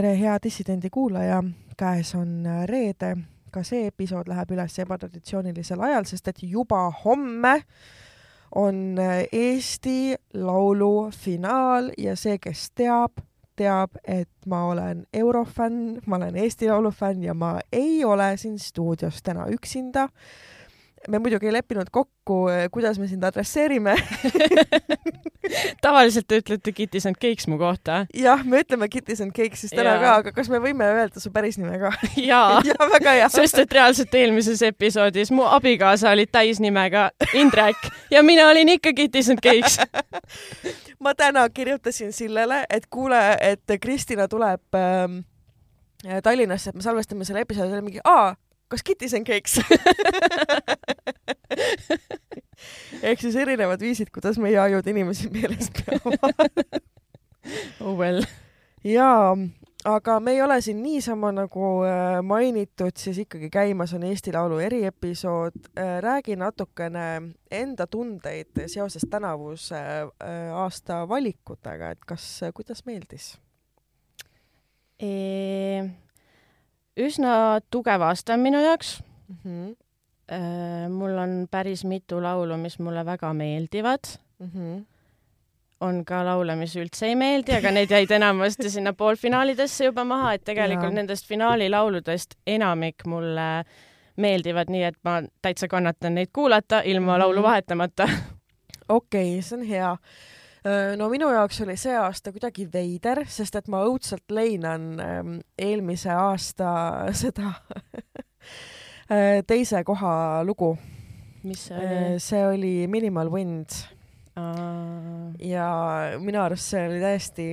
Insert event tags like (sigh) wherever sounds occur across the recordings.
tere, hea dissidendi kuulaja, käes on reede, ka see episood läheb üles ebatraditsioonilisel ajal, sest et juba homme on Eesti Laulu finaal ja see, kes teab, teab, et ma olen eurofänn, ma olen Eesti Laulu fänn ja ma ei ole siin stuudios täna üksinda. Me muidugi ei leppinud kokku, kuidas me sind adresseerime (laughs) (laughs) tavaliselt te ütlete Kitties and Cakes mu kohta. jah, me ütleme Kitties and Cakes siis täna ja. ka, aga kas me võime öelda su päris nime ka? (laughs) jaa (laughs) ja, väga hea. sest et reaalselt eelmises episoodis mu abikaasa oli täisnimega Indrek ja mina olin ikka Kitties and Cakes ma täna kirjutasin Sillele, et kuule, et Kristina tuleb ähm, Tallinnasse, et me salvestame selle episoodi, ta oli mingi, aa kas Kitties and Cakes ehk siis erinevad viisid, kuidas meie ajud inimesi meeles peavad oh well. jaa, aga me ei ole siin niisama nagu äh, mainitud, siis ikkagi käimas on Eesti Laulu eriepisood. Äh, räägi natukene enda tundeid seoses tänavuse äh, aasta valikutega, et kas, kuidas meeldis e? üsna tugev aasta minu jaoks mm. -hmm. Mul on päris mitu laulu, mis mulle väga meeldivad mm. -hmm. on ka laule, mis üldse ei meeldi, aga need jäid enamasti (laughs) sinna poolfinaalidesse juba maha, et tegelikult ja. nendest finaalilauludest enamik mulle meeldivad, nii et ma täitsa kannatan neid kuulata ilma mm -hmm. laulu vahetamata. okei okay,, see on hea no minu jaoks oli see aasta kuidagi veider, sest et ma õudselt leinan ähm, eelmise aasta (laughs) seda teise koha lugu. mis see oli? see oli Minimal Wind. ja minu arust see oli täiesti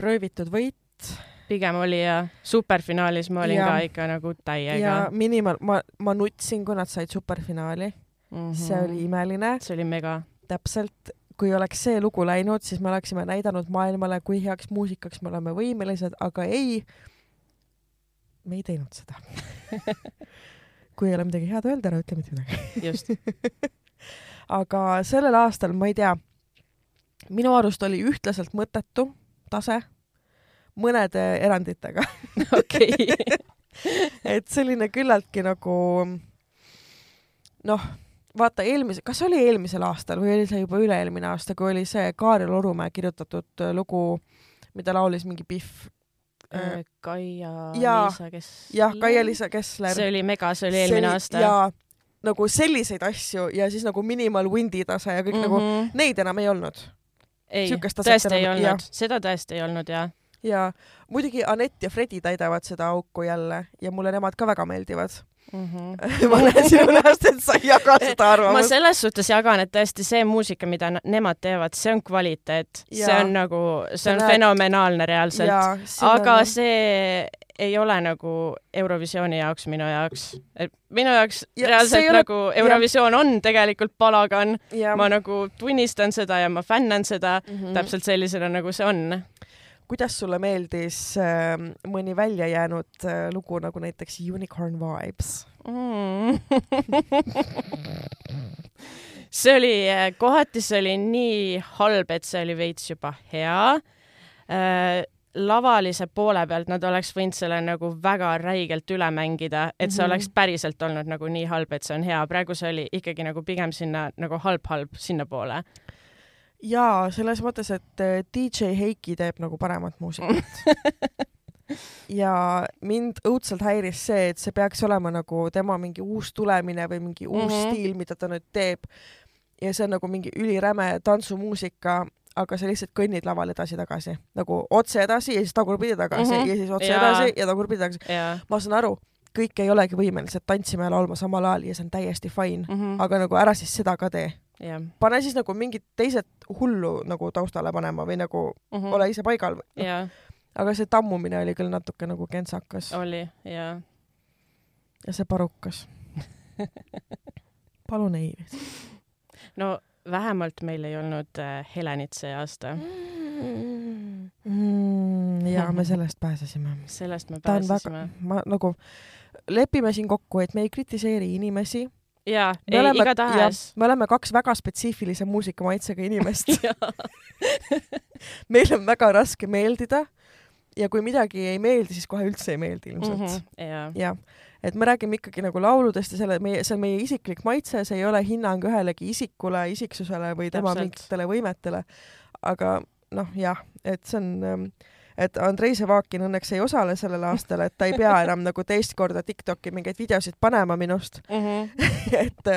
röövitud võit. pigem oli ja superfinaalis ma olin ja, ka ikka nagu täiega. ja Minimal, ma, ma nutsin, kui nad said superfinaali mm. -hmm. see oli imeline. see oli mega. täpselt kui oleks see lugu läinud, siis me oleksime näidanud maailmale, kui heaks muusikaks me oleme võimelised, aga ei, me ei teinud seda (laughs) kui ei ole midagi head öelda, ära ütle mitte midagi. just (laughs) aga sellel aastal, ma ei tea, minu arust oli ühtlaselt mõttetu tase, mõnede eranditega. (laughs) okei. (laughs) et selline küllaltki nagu noh vaata eelmise, kas oli eelmisel aastal või oli see juba üle-eelmine aasta, kui oli see Kaarel Orumäe kirjutatud lugu, mida laulis mingi Pihv äh,? äh Kaia-Liisa Kessler. jah, Kaia-Liisa Kessler. see oli mega, see oli eelmine see aasta. jaa, nagu selliseid asju ja siis nagu minimal windi tase ja kõik mm -hmm. nagu, mhm. neid enam ei olnud. ei, tõesti ei olnud, seda tõesti ei olnud, jaa ja muidugi Anett ja Fredi täidavad seda auku jälle ja mulle nemad ka väga meeldivad mm. -hmm. (laughs) ma näen sinu näost, et sa ei jaga seda arvamust. ma selles suhtes jagan, et tõesti see muusika, mida nemad teevad, see on kvaliteet, see on nagu, see on näed... fenomenaalne reaalselt, aga on... see ei ole nagu Eurovisiooni jaoks minu jaoks. et minu jaoks ja, reaalselt ole... nagu Eurovisioon on tegelikult palagan, ma nagu tunnistan seda ja ma fännan seda mm -hmm. täpselt sellisena, nagu see on kuidas sulle meeldis äh, mõni välja jäänud äh, lugu nagu näiteks Unicorn Vibes mm. (laughs) see oli, äh, kohati see oli nii halb, et see oli veits juba hea äh, lavalise poole pealt nad oleks võinud selle nagu väga räigelt üle mängida, et see mm -hmm. oleks päriselt olnud nagu nii halb, et see on hea. praegu see oli ikkagi nagu pigem sinna nagu halb-halb sinnapoole jaa, selles mõttes, et äh, DJ Heiki teeb nagu paremat muusikat (laughs) ja mind õudselt häiris see, et see peaks olema nagu tema mingi uus tulemine või mingi uus mm -hmm. stiil, mida ta nüüd teeb. ja see on nagu mingi üliräme tantsumuusika, aga sa lihtsalt kõnnid laval edasi-tagasi nagu otse edasi ja siis tagurpidi tagasi mm -hmm. ja siis otse ja. edasi ja tagurpidi tagasi. ma saan aru, kõik ei olegi võimelised tantsima ja laulma samal ajal ja see on täiesti fine mm, -hmm. aga nagu ära siis seda ka tee yeah.. pane siis nagu mingid teised hullu nagu taustale panema või nagu mm -hmm. ole ise paigal. Yeah. aga see tammumine oli küll natuke nagu kentsakas. oli, jaa. ja see parukas (laughs) palun ei. no vähemalt meil ei olnud äh, Helenit see aasta mm,. Mm, ja me sellest pääsesime. sellest me pääsesime. ma nagu, lepime siin kokku, et me ei kritiseeri inimesi jaa, igatahes. me oleme kaks väga spetsiifilise muusikamaitsega inimest (laughs) (laughs) meil on väga raske meeldida ja kui midagi ei meeldi, siis kohe üldse ei meeldi ilmselt mm. -hmm, jah, et me räägime ikkagi nagu lauludest ja selle meie, see on meie isiklik maitse, see ei ole hinnang ühelegi isikule, isiksusele või tema Täpselt. mingitele võimetele. aga noh, jah, et see on ähm, et Andrei Sevakin õnneks ei osale sellel aastal, et ta ei pea enam nagu teist korda Tiktoki mingeid videosid panema minust mm. -hmm. (laughs) et,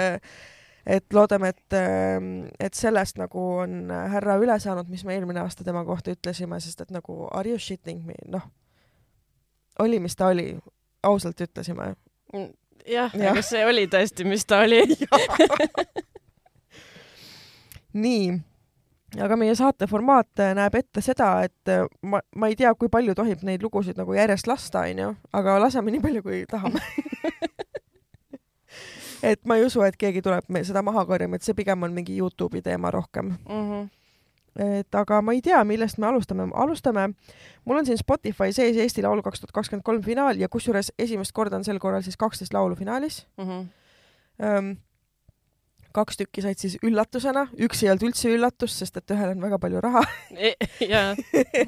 et loodame, et, et sellest nagu on härra üle saanud, mis me eelmine aasta tema kohta ütlesime, sest et nagu are you shitting me, noh, oli, mis ta oli, ausalt ütlesime. jah ja., aga see oli tõesti, mis ta oli (laughs) nii aga meie saate formaat äh, näeb ette seda, et äh, ma, ma ei tea, kui palju tohib neid lugusid nagu järjest lasta, onju, aga laseme nii palju, kui tahame (laughs) et ma ei usu, et keegi tuleb meil seda maha korjama, et see pigem on mingi Youtube'i teema rohkem mm. -hmm. et aga ma ei tea, millest me alustame. alustame, mul on siin Spotify sees Eesti Laulu kaks tuhat kakskümmend kolm finaal ja kusjuures esimest korda on sel korral siis kaksteist laulu finaalis mm. -hmm. Um, kaks tükki said siis üllatusena, üks ei olnud üldse üllatus, sest et ühel on väga palju raha e, ja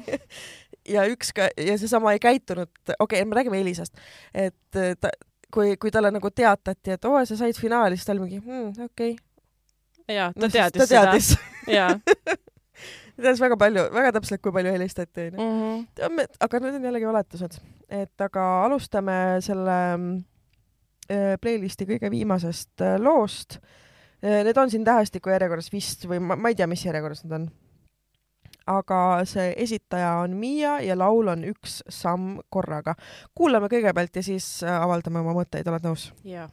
(laughs) ja üks ka ja seesama ei käitunud, okei okay,, me räägime Elisast, et ta, kui, kui talle nagu teatati, et oo, sa said finaali, siis ta oli mingi hmm, okei okay.. jaa, ta no, teadis ta teadis. (laughs) seda. ta teadis väga palju, väga täpselt, kui palju helistati, onju. Mhm. aga need on jällegi oletused. et aga alustame selle äh, playlisti kõige viimasest äh, loost Äh, need on siin tähestiku järjekorras vist või ma, ma ei tea, mis järjekorras need on. aga see esitaja on Miia ja laul on Üks samm korraga. kuulame kõigepealt ja siis äh, avaldame oma mõtteid, oled nõus? jaa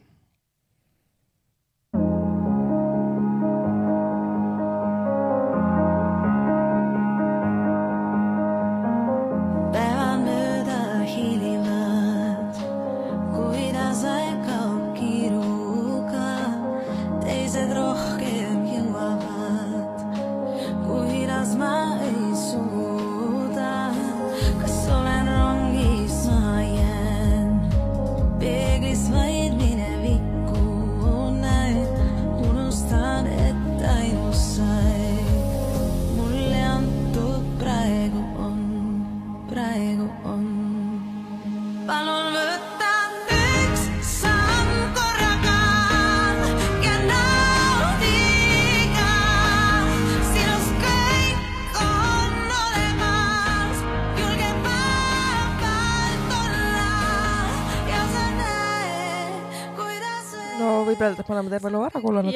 võib öelda, et me oleme terve loo ära kuulanud.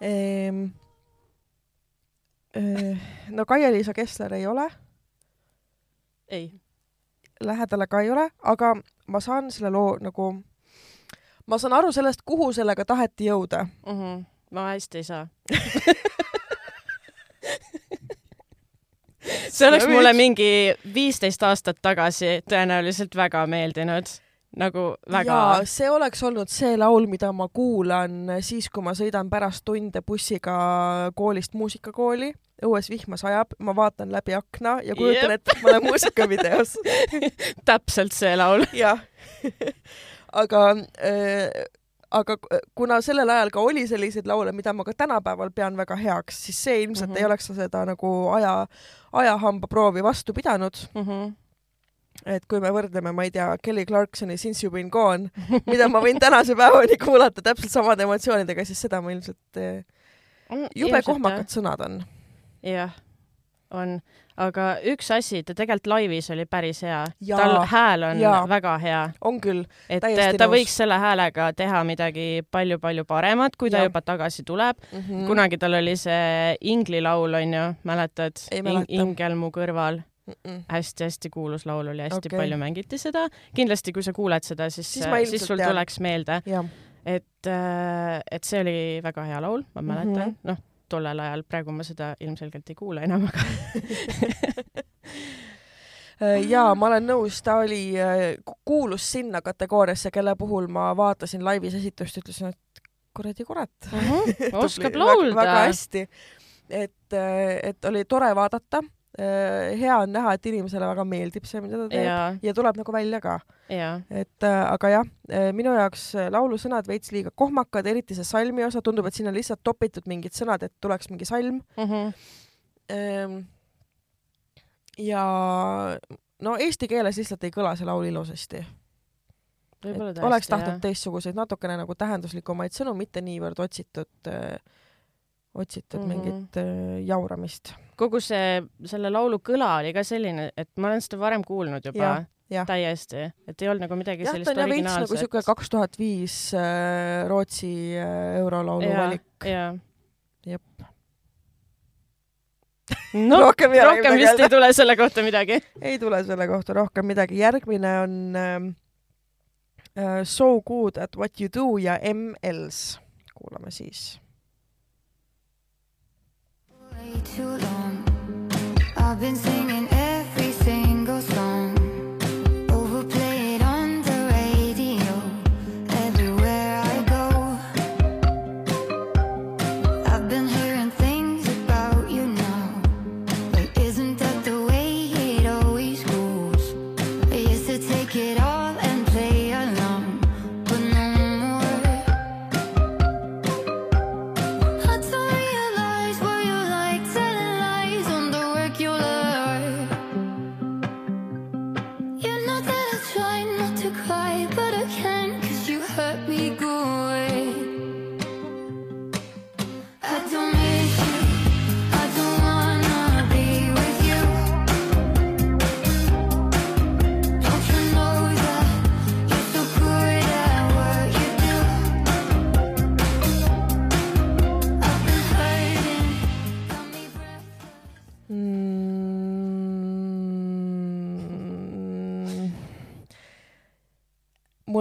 Ehm, eh, no Kaia-Liisa Kessler ei ole. ei. lähedale ka ei ole, aga ma saan selle loo nagu, ma saan aru sellest, kuhu sellega taheti jõuda mm. -hmm. ma hästi ei saa (laughs) see oleks mulle mingi viisteist aastat tagasi tõenäoliselt väga meeldinud nagu väga. jaa, see oleks olnud see laul, mida ma kuulan siis, kui ma sõidan pärast tunde bussiga koolist muusikakooli, õues vihma sajab, ma vaatan läbi akna ja kujutan ette, et ma olen muusikavideos (laughs) täpselt see laul. (laughs) jah aga äh, aga kuna sellel ajal ka oli selliseid laule, mida ma ka tänapäeval pean väga heaks, siis see ilmselt mm -hmm. ei oleks seda nagu aja, ajahamba proovi vastu pidanud mm. -hmm et kui me võrdleme, ma ei tea, Kelly Clarksoni Since you been gone, mida ma võin tänase päevani kuulata täpselt samade emotsioonidega, siis seda ma ilmselt eh, jube kohmakad sõnad on. jah, on, aga üks asi, ta tegelikult laivis oli päris hea. tal hääl on ja. väga hea. on küll. et ta nõus. võiks selle häälega teha midagi palju-palju paremat, kui ta ja. juba tagasi tuleb mm. -hmm. kunagi tal oli see Ingli laul, onju, mäletad? Ingel mu kõrval hästi-hästi kuulus laul oli, hästi okay. palju mängiti seda. kindlasti, kui sa kuuled seda, siis, siis, siis sul tean. tuleks meelde. et, äh, et see oli väga hea laul, ma mäletan mm -hmm., noh, tollel ajal, praegu ma seda ilmselgelt ei kuule enam, aga (laughs) äh, jaa, ma olen nõus, ta oli, äh, kuulus sinna kategooriasse, kelle puhul ma vaatasin laivis esitust ja ütlesin, et kuradi kurat mm. -hmm, oskab laulda. väga hästi. et, et oli tore vaadata hea on näha, et inimesele väga meeldib see, mida ta teeb ja, ja tuleb nagu välja ka. et äh, aga jah, äh, minu jaoks laulusõnad veits liiga kohmakad, eriti see salmi osa, tundub, et sinna lihtsalt topitud mingid sõnad, et tuleks mingi salm mm. -hmm. ja no eesti keeles lihtsalt ei kõla see laul ilusasti. oleks tahtnud jah. teistsuguseid, natukene nagu tähenduslikumaid sõnu, mitte niivõrd otsitud äh, otsitud mm -hmm. mingit äh, jauramist. Kogu see, selle laulu kõla oli ka selline, et ma olen seda varem kuulnud juba ja, ja. täiesti, et ei olnud nagu midagi ja, sellist originaalset. nagu siuke kaks tuhat viis äh, Rootsi äh, eurolaulu ja, valik. jep. (laughs) no rohkem, rohkem vist öelda. ei tule selle kohta midagi. ei tule selle kohta rohkem midagi, järgmine on ähm, äh, So good at what you do ja M. Els. kuulame siis too long. I've been singing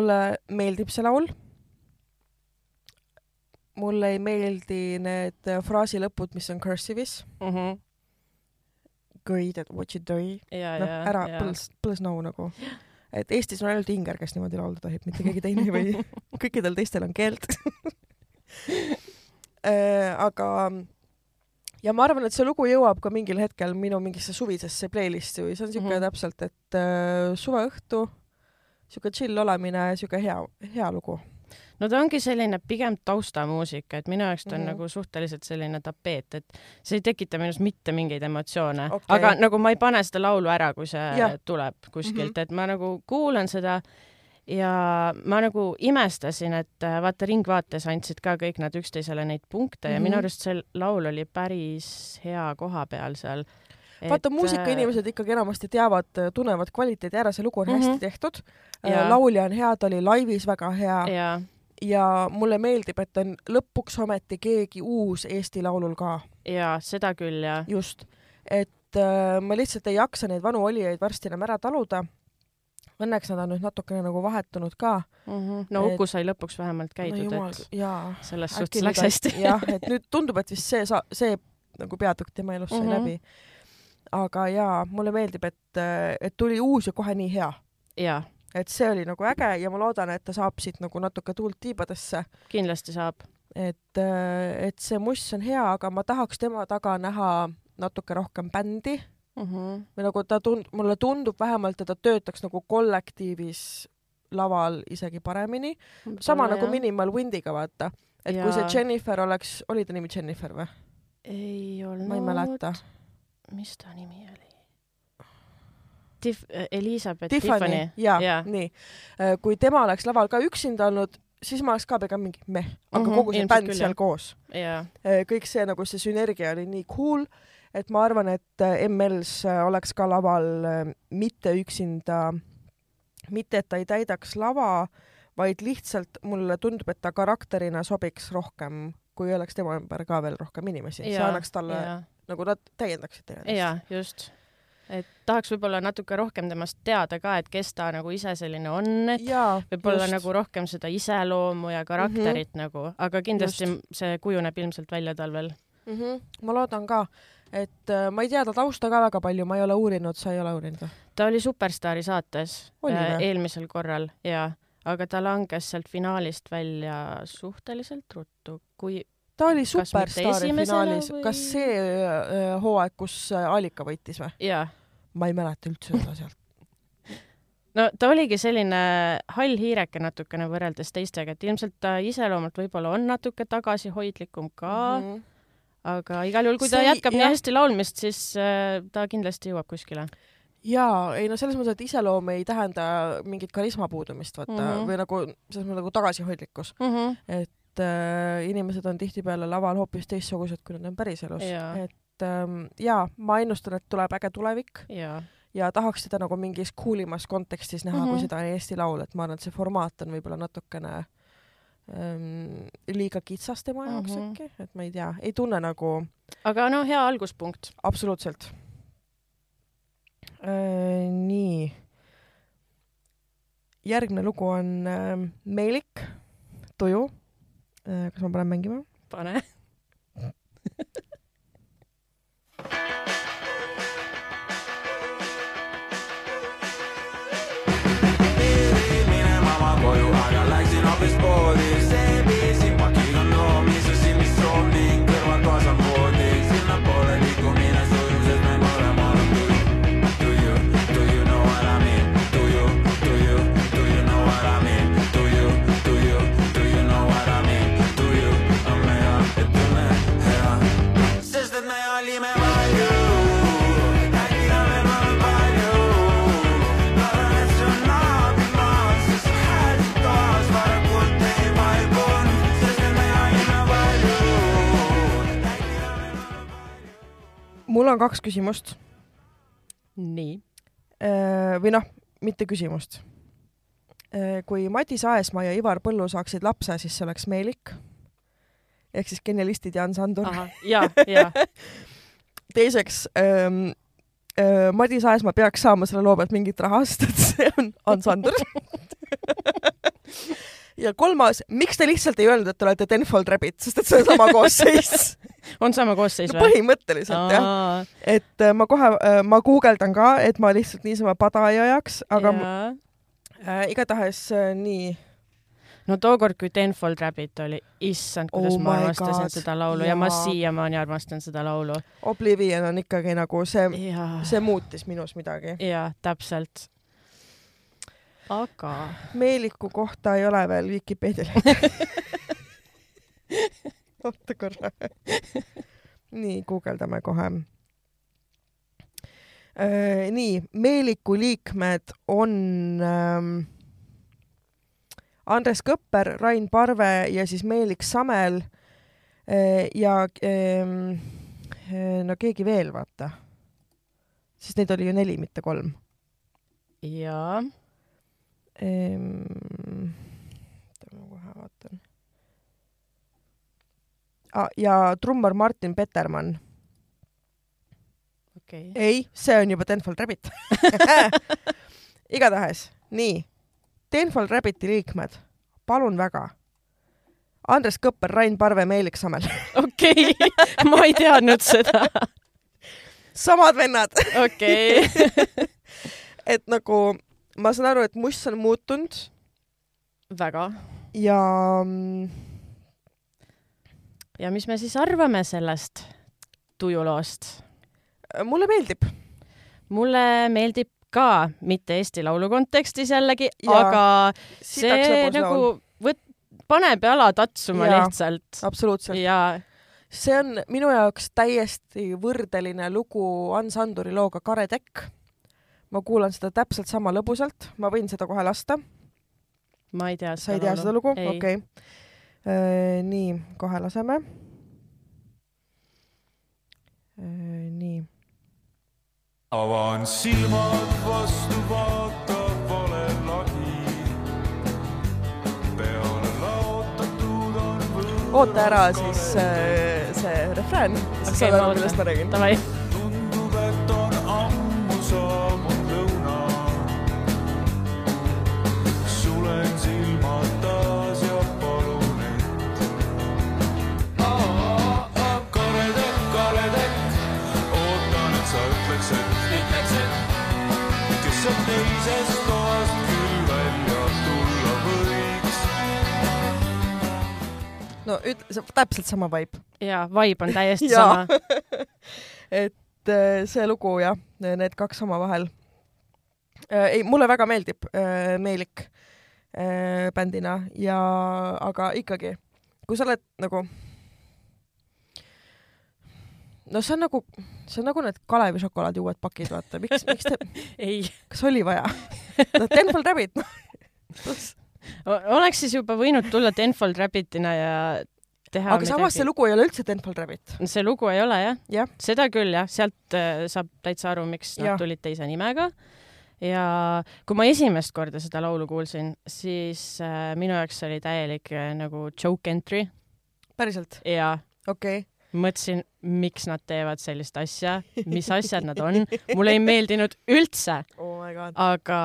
mulle meeldib see laul. mulle ei meeldi need fraasi lõpud, mis on cursive'is mm. -hmm. Great at what you do. noh, ära põls, põls nõu nagu. (gasps) et Eestis on ainult Inger, kes niimoodi laulda tohib, mitte keegi teine või (laughs) kõikidel teistel on keeld (laughs) äh, aga ja ma arvan, et see lugu jõuab ka mingil hetkel minu mingisse suvisesse playlist'i või see on siuke mm -hmm. täpselt, et äh, suveõhtu sihuke chill olemine, sihuke hea, hea lugu no ta ongi selline pigem taustamuusika, et minu jaoks ta on mm -hmm. nagu suhteliselt selline tapeet, et see ei tekita minus mitte mingeid emotsioone okay., aga nagu ma ei pane seda laulu ära, kui see ja. tuleb kuskilt mm, -hmm. et ma nagu kuulan seda ja ma nagu imestasin, et äh, vaata Ringvaates andsid ka kõik nad üksteisele neid punkte mm -hmm. ja minu mhm. arust see laul oli päris hea koha peal seal vaata, muusikainimesed äh, ikkagi enamasti teavad, tunnevad kvaliteedi ära, see lugu on mm -hmm. hästi tehtud. Äh, laulja on hea, ta oli laivis väga hea. ja, ja mulle meeldib, et on lõpuks ometi keegi uus Eesti Laulul ka. jaa, seda küll, jah. just, et äh, ma lihtsalt ei jaksa neid vanu olijaid varsti enam ära taluda. Õnneks nad on nüüd natukene nagu vahetunud ka mm. -hmm. no. Uku sai lõpuks vähemalt käidud no,, et jaa, selles suhtes läks hästi. (laughs) jah, et nüüd tundub, et vist see see nagu peatükk tema elus sai mm -hmm. läbi aga jaa, mulle meeldib, et, et tuli uus ja kohe nii hea. jaa. Et see oli nagu äge ja ma loodan, et ta saab siit nagu natuke tuult tiibadesse. kindlasti saab. et, et see muss on hea, aga ma tahaks tema taga näha natuke rohkem bändi mm. -hmm. või nagu ta tund-, mulle tundub vähemalt, et ta töötaks nagu kollektiivis laval isegi paremini. sama jah. nagu Minimal Windiga, vaata. et ja. kui see Jennifer oleks, oli ta nimi Jennifer või? ei olnud. ma ei mäleta mis ta nimi oli? Tif-, äh, Elizabeth Tiffany, jaa ja., nii. Äh, kui tema oleks laval ka üksinda olnud, siis ma oleks ka pigem mingi meh, aga mm -hmm, kogu see bänd seal koos. Äh, kõik see nagu see sünergia oli nii cool, et ma arvan, et ML-s oleks ka laval mitte üksinda, mitte et ta ei täidaks lava, vaid lihtsalt mulle tundub, et ta karakterina sobiks rohkem, kui oleks tema ümber ka veel rohkem inimesi, see annaks talle ja nagu nad täiendaksid teineteist. jaa, just. Et tahaks võib-olla natuke rohkem temast teada ka, et kes ta nagu ise selline on, et võib-olla nagu rohkem seda iseloomu ja karakterit mm -hmm. nagu, aga kindlasti just. see kujuneb ilmselt välja talvel mm. -hmm. ma loodan ka, et äh, ma ei tea ta tausta ka väga palju, ma ei ole uurinud, sa ei ole uurinud või? ta oli Superstaari saates oli, äh, eelmisel korral ja, aga ta langes sealt finaalist välja suhteliselt ruttu, kui ta oli Superstaari finaalis, kas see äh, hooaeg, kus äh, Alika võitis või? Ma ei mäleta üldse seda sealt. (laughs) no ta oligi selline hall hiireke natukene võrreldes teistega, et ilmselt ta iseloomult võib-olla on natuke tagasihoidlikum ka mm. -hmm. aga igal juhul, kui ta see, jätkab jah. nii hästi laulmist, siis äh, ta kindlasti jõuab kuskile jaa, ei no selles mõttes, et iseloom ei tähenda mingit karisma puudumist, vaata mm, -hmm. või nagu selles mõttes nagu tagasihoidlikkus mm. -hmm. et äh, inimesed on tihtipeale laval hoopis teistsugused, kui nad on päriselus. et ähm, jaa, ma ennustan, et tuleb äge tulevik ja, tahaks seda nagu mingis coolimas kontekstis näha mm, -hmm. kui seda on Eesti Laul, et ma arvan, et see formaat on võib-olla natukene ähm, liiga kitsas tema jaoks mm -hmm. äkki, et ma ei tea, ei tunne nagu. aga no hea alguspunkt. absoluutselt äh,. nii. järgmine lugu on äh, Meelik, Tuju äh,. kas ma panen mängima? pane (laughs) mul on kaks küsimust. nii. Äh, või noh, mitte küsimust. Äh, kui Madis Aesmaa ja Ivar Põllu saaksid lapse, siis see oleks Meelik. ehk siis genialistid Jan Sandur. ja, ja (laughs) teiseks ähm, äh, Madis Aesmaa peaks saama selle loo pealt mingit raha, sest et see on Ants Sandur (laughs) ja kolmas, miks te lihtsalt ei öelnud, et te olete Tenfold Rabbit, sest et see on sama koosseis (laughs) on sama koosseis või no,? põhimõtteliselt Aa. jah. et äh, ma kohe, äh, ma guugeldan ka, et ma lihtsalt niisama pada ei ajaks, aga ja. äh, igatahes äh, nii no tookord, kui Tenfold Rabbit oli, issand, kuidas oh ma armastasin God. seda laulu ja, ja ma siiamaani armastan seda laulu. Oblivion on ikkagi nagu see, see muutis minus midagi. jaa, täpselt. aga? Meeliku kohta ei ole veel Vikipeedial (laughs) oota korra (laughs) nii, guugeldame kohe. Äh, nii, Meeliku liikmed on ähm, Andres Kõpper, Rain Parve ja siis Meelik Samel äh, ja ähm, äh, no keegi veel, vaata. sest neid oli ju neli, mitte kolm. jaa ehm,. ma kohe vaatan ah, ja trummar Martin Petermann okay.. ei, see on juba Tenfold Rabbit (laughs) igatahes, nii. Tenfold Rabbiti liikmed, palun väga. Andres Kõpper, Rain Parve, Meelik Sammel. (laughs) okei, ma ei teadnud seda. samad vennad. okei. (laughs) et nagu ma saan aru, et must on muutunud. väga. ja mm, ja mis me siis arvame sellest tujuloost? mulle meeldib. mulle meeldib ka, mitte Eesti Laulu kontekstis jällegi, aga see nagu võt-, paneb jala tatsuma ja, lihtsalt. absoluutselt. ja see on minu jaoks täiesti võrdeline lugu Hans Anduri looga Kare tekk. ma kuulan seda täpselt sama lõbusalt, ma võin seda kohe lasta. ma ei tea seda lugu. sa ei tea seda lugu? okei okay Äh, nii, kohe laseme. Nii. avan silmad vastu, vaatab vale lagi. peale laotatud on võõras. oota ära siis see refrään, siis okay, saad aru, millest ma räägin. tundub, no ütle, täpselt sama vibe. jaa, vibe on täiesti (laughs) sama (laughs) et äh, see lugu jah, need kaks omavahel. Äh, ei, mulle väga meeldib äh, Meelik bändina ja, aga ikkagi, kui sa oled nagu no see on nagu, see on nagu need Kalevi šokolaadi uued pakid, vaata, miks, miks te (laughs) ei. kas oli vaja no Tenfold Rabbit no. Oleks siis juba võinud tulla Tenfold Rabbitina ja teha aga samas see lugu ei ole üldse Tenfold Rabbit. see lugu ei ole jah ja. ja., seda küll jah, sealt äh, saab täitsa aru, miks nad ja. tulid teise nimega. ja kui ma esimest korda seda laulu kuulsin, siis äh, minu jaoks oli täielik äh, nagu joke entry. päriselt? jaa. okei okay mõtlesin, miks nad teevad sellist asja, mis asjad nad on. mulle ei meeldinud üldse (laughs) oh. aga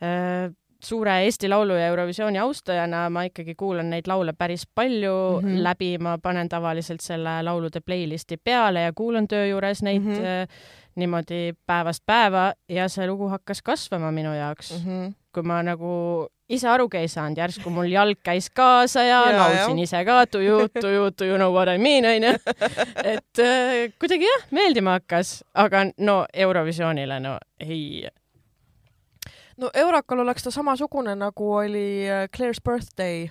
äh, suure Eesti Laulu ja Eurovisiooni austajana ma ikkagi kuulan neid laule päris palju mm -hmm. läbi, ma panen tavaliselt selle laulude playlist'i peale ja kuulan töö juures neid mm -hmm. niimoodi päevast päeva ja see lugu hakkas kasvama minu jaoks mm. -hmm. kui ma nagu ise arugi ei saanud, järsku mul jalg käis kaasa ja, ja laulsin ise ka tuju, tuju, tuju know what I mean onju. et äh, kuidagi jah, meeldima hakkas, aga no Eurovisioonile no ei no Eurakal oleks ta samasugune, nagu oli äh, Claire's birthday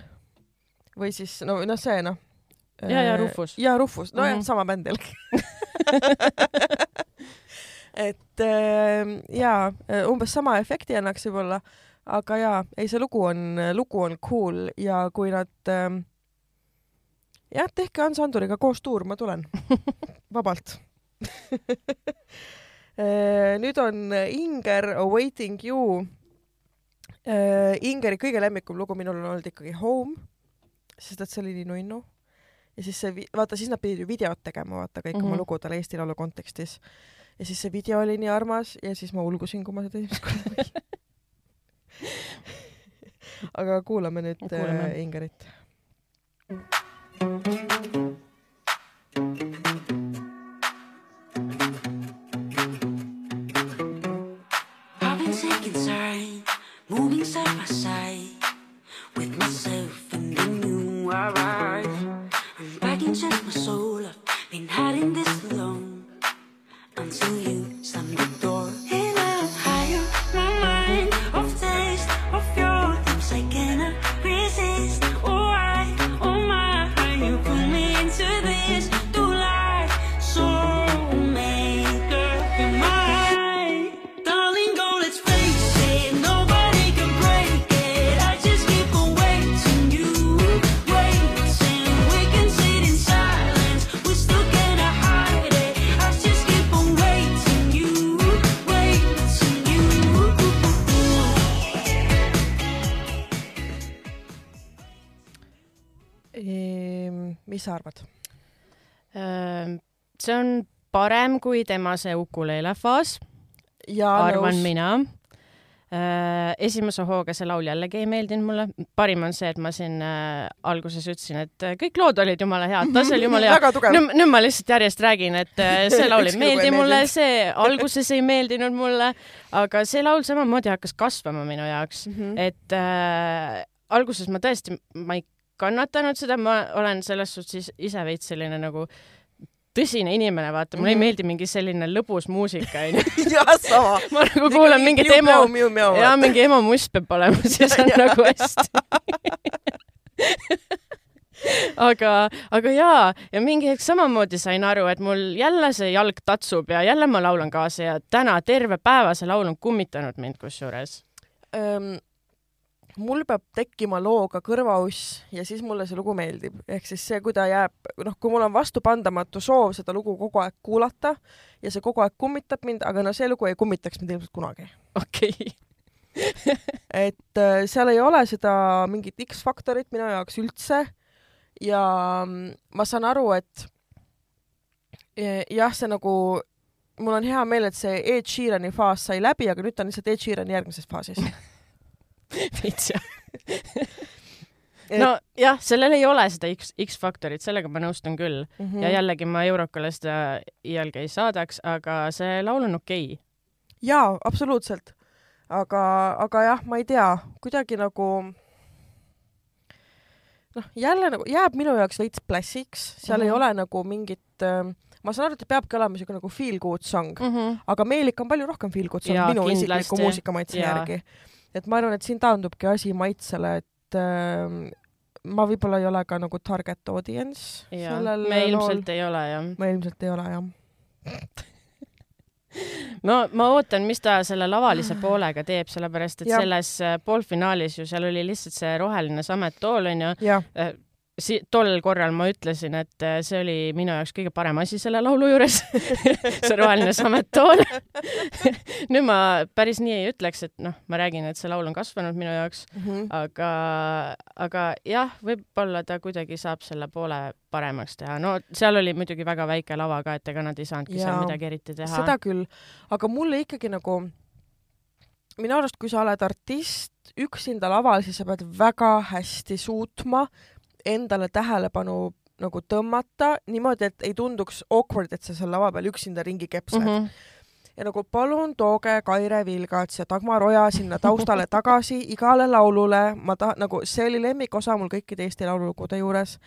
või siis no, noh, see noh. ja, ja äh, Rufus. ja Rufus, nojah mm -hmm., sama bänd jällegi (laughs) et äh, jaa, umbes sama efekti annaks võib-olla, aga jaa, ei see lugu on, lugu on cool ja kui nad äh, jah, tehke Hans Anduriga koos tuur, ma tulen (laughs) vabalt (laughs) nüüd on Inger Awaiting You äh,. Ingeri kõige lemmikum lugu minul on olnud ikkagi Home, sest et see oli nii nunnu. ja siis see, vaata, siis nad pidid ju videot tegema, vaata kõik mm -hmm. oma mhm. lugudele Eesti Laulu kontekstis. ja siis see video oli nii armas ja siis ma ulgusin, kui ma seda esimest korda nägin (laughs) aga kuulame nüüd kuulame. äh, Ingerit. sa parem kui tema see ukuleele faas. arvan nõus. mina äh, esimese hooga see laul jällegi ei meeldinud mulle. parim on see, et ma siin äh, alguses ütlesin, et äh, kõik lood olid jumala head, tase oli jumala hea. nüüd, nüüd ma lihtsalt järjest räägin, et äh, (laughs) see laul ei meeldi mulle, see alguses ei meeldinud mulle, aga see laul samamoodi hakkas kasvama minu jaoks mm, -hmm. et äh, alguses ma tõesti, ma ei kannatanud seda, ma olen selles suhtes ise veits selline nagu tõsine inimene, vaata, mulle mm -hmm. ei mhm. meeldi mingi selline lõbus muusika, onju. (laughs) jah, sama. (laughs) ma nagu kuulan mingit emo, jaa, mingi emo must peab olema, (laughs) siis on nagu hästi aga, aga jaa, ja mingi hetk samamoodi sain aru, et mul jälle see jalg tatsub ja jälle ma laulan kaasa ja täna terve päeva see laul on kummitanud mind kusjuures um mul peab tekkima looga kõrvauss ja siis mulle see lugu meeldib, ehk siis see, kui ta jääb, noh, kui mul on vastupandamatu soov seda lugu kogu aeg kuulata ja see kogu aeg kummitab mind, aga no see lugu ei kummitaks mind ilmselt kunagi. okei okay. (laughs) et äh, seal ei ole seda mingit X-faktorit minu jaoks üldse ja mm, ma saan aru, et e, jah, see nagu mul on hea meel, et see Ed Sheerani faas sai läbi, aga nüüd ta on lihtsalt Ed Sheeran järgmises faasis (laughs) (laughs) veits jah no jah, sellel ei ole seda X, X-faktorit, sellega ma nõustun küll mm. -hmm. ja jällegi ma Eurokale seda iialgi ei saadaks, aga see laul on okei okay.. jaa, absoluutselt. aga, aga jah, ma ei tea, kuidagi nagu noh, jälle nagu jääb minu jaoks veits plässiks, seal mm -hmm. ei mhm. ole nagu mingit äh, ma saan aru, et peabki olema niisugune nagu feel good song mm, -hmm. aga Meelik on palju rohkem feel good song ja, minu isikliku muusikamaitse järgi et ma arvan, et siin taandubki asi maitsele, et äh, ma võib-olla ei ole ka nagu target audience ja sellel me lool. ilmselt ei ole jah. ma ilmselt ei ole jah. no ma ootan, mis ta selle lavalise poolega teeb, sellepärast et Jah. selles äh, poolfinaalis ju seal oli lihtsalt see roheline samettool onju. Si tol korral ma ütlesin, et äh, see oli minu jaoks kõige parem asi selle laulu juures (laughs) (laughs) see roheline samettool. (laughs) nüüd ma päris nii ei ütleks, et noh, ma räägin, et see laul on kasvanud minu jaoks, Mhm. aga, aga jah, võib-olla ta kuidagi saab selle poole paremaks teha. no seal oli muidugi väga väike lava ka, et ega nad ei saanudki seal midagi eriti teha. seda küll, aga mulle ikkagi nagu, minu arust, kui sa oled artist üksinda laval, siis sa pead väga hästi suutma endale tähelepanu nagu tõmmata niimoodi, et ei tunduks awkward, et sa seal lava peal üksinda ringi kepsad mm. mm. -hmm. ja nagu palun tooge Kaire Vilgats ja Dagmar Oja sinna taustale tagasi igale laulule, ma tahan, nagu see oli lemmikosa mul kõikide Eesti laululugude juures,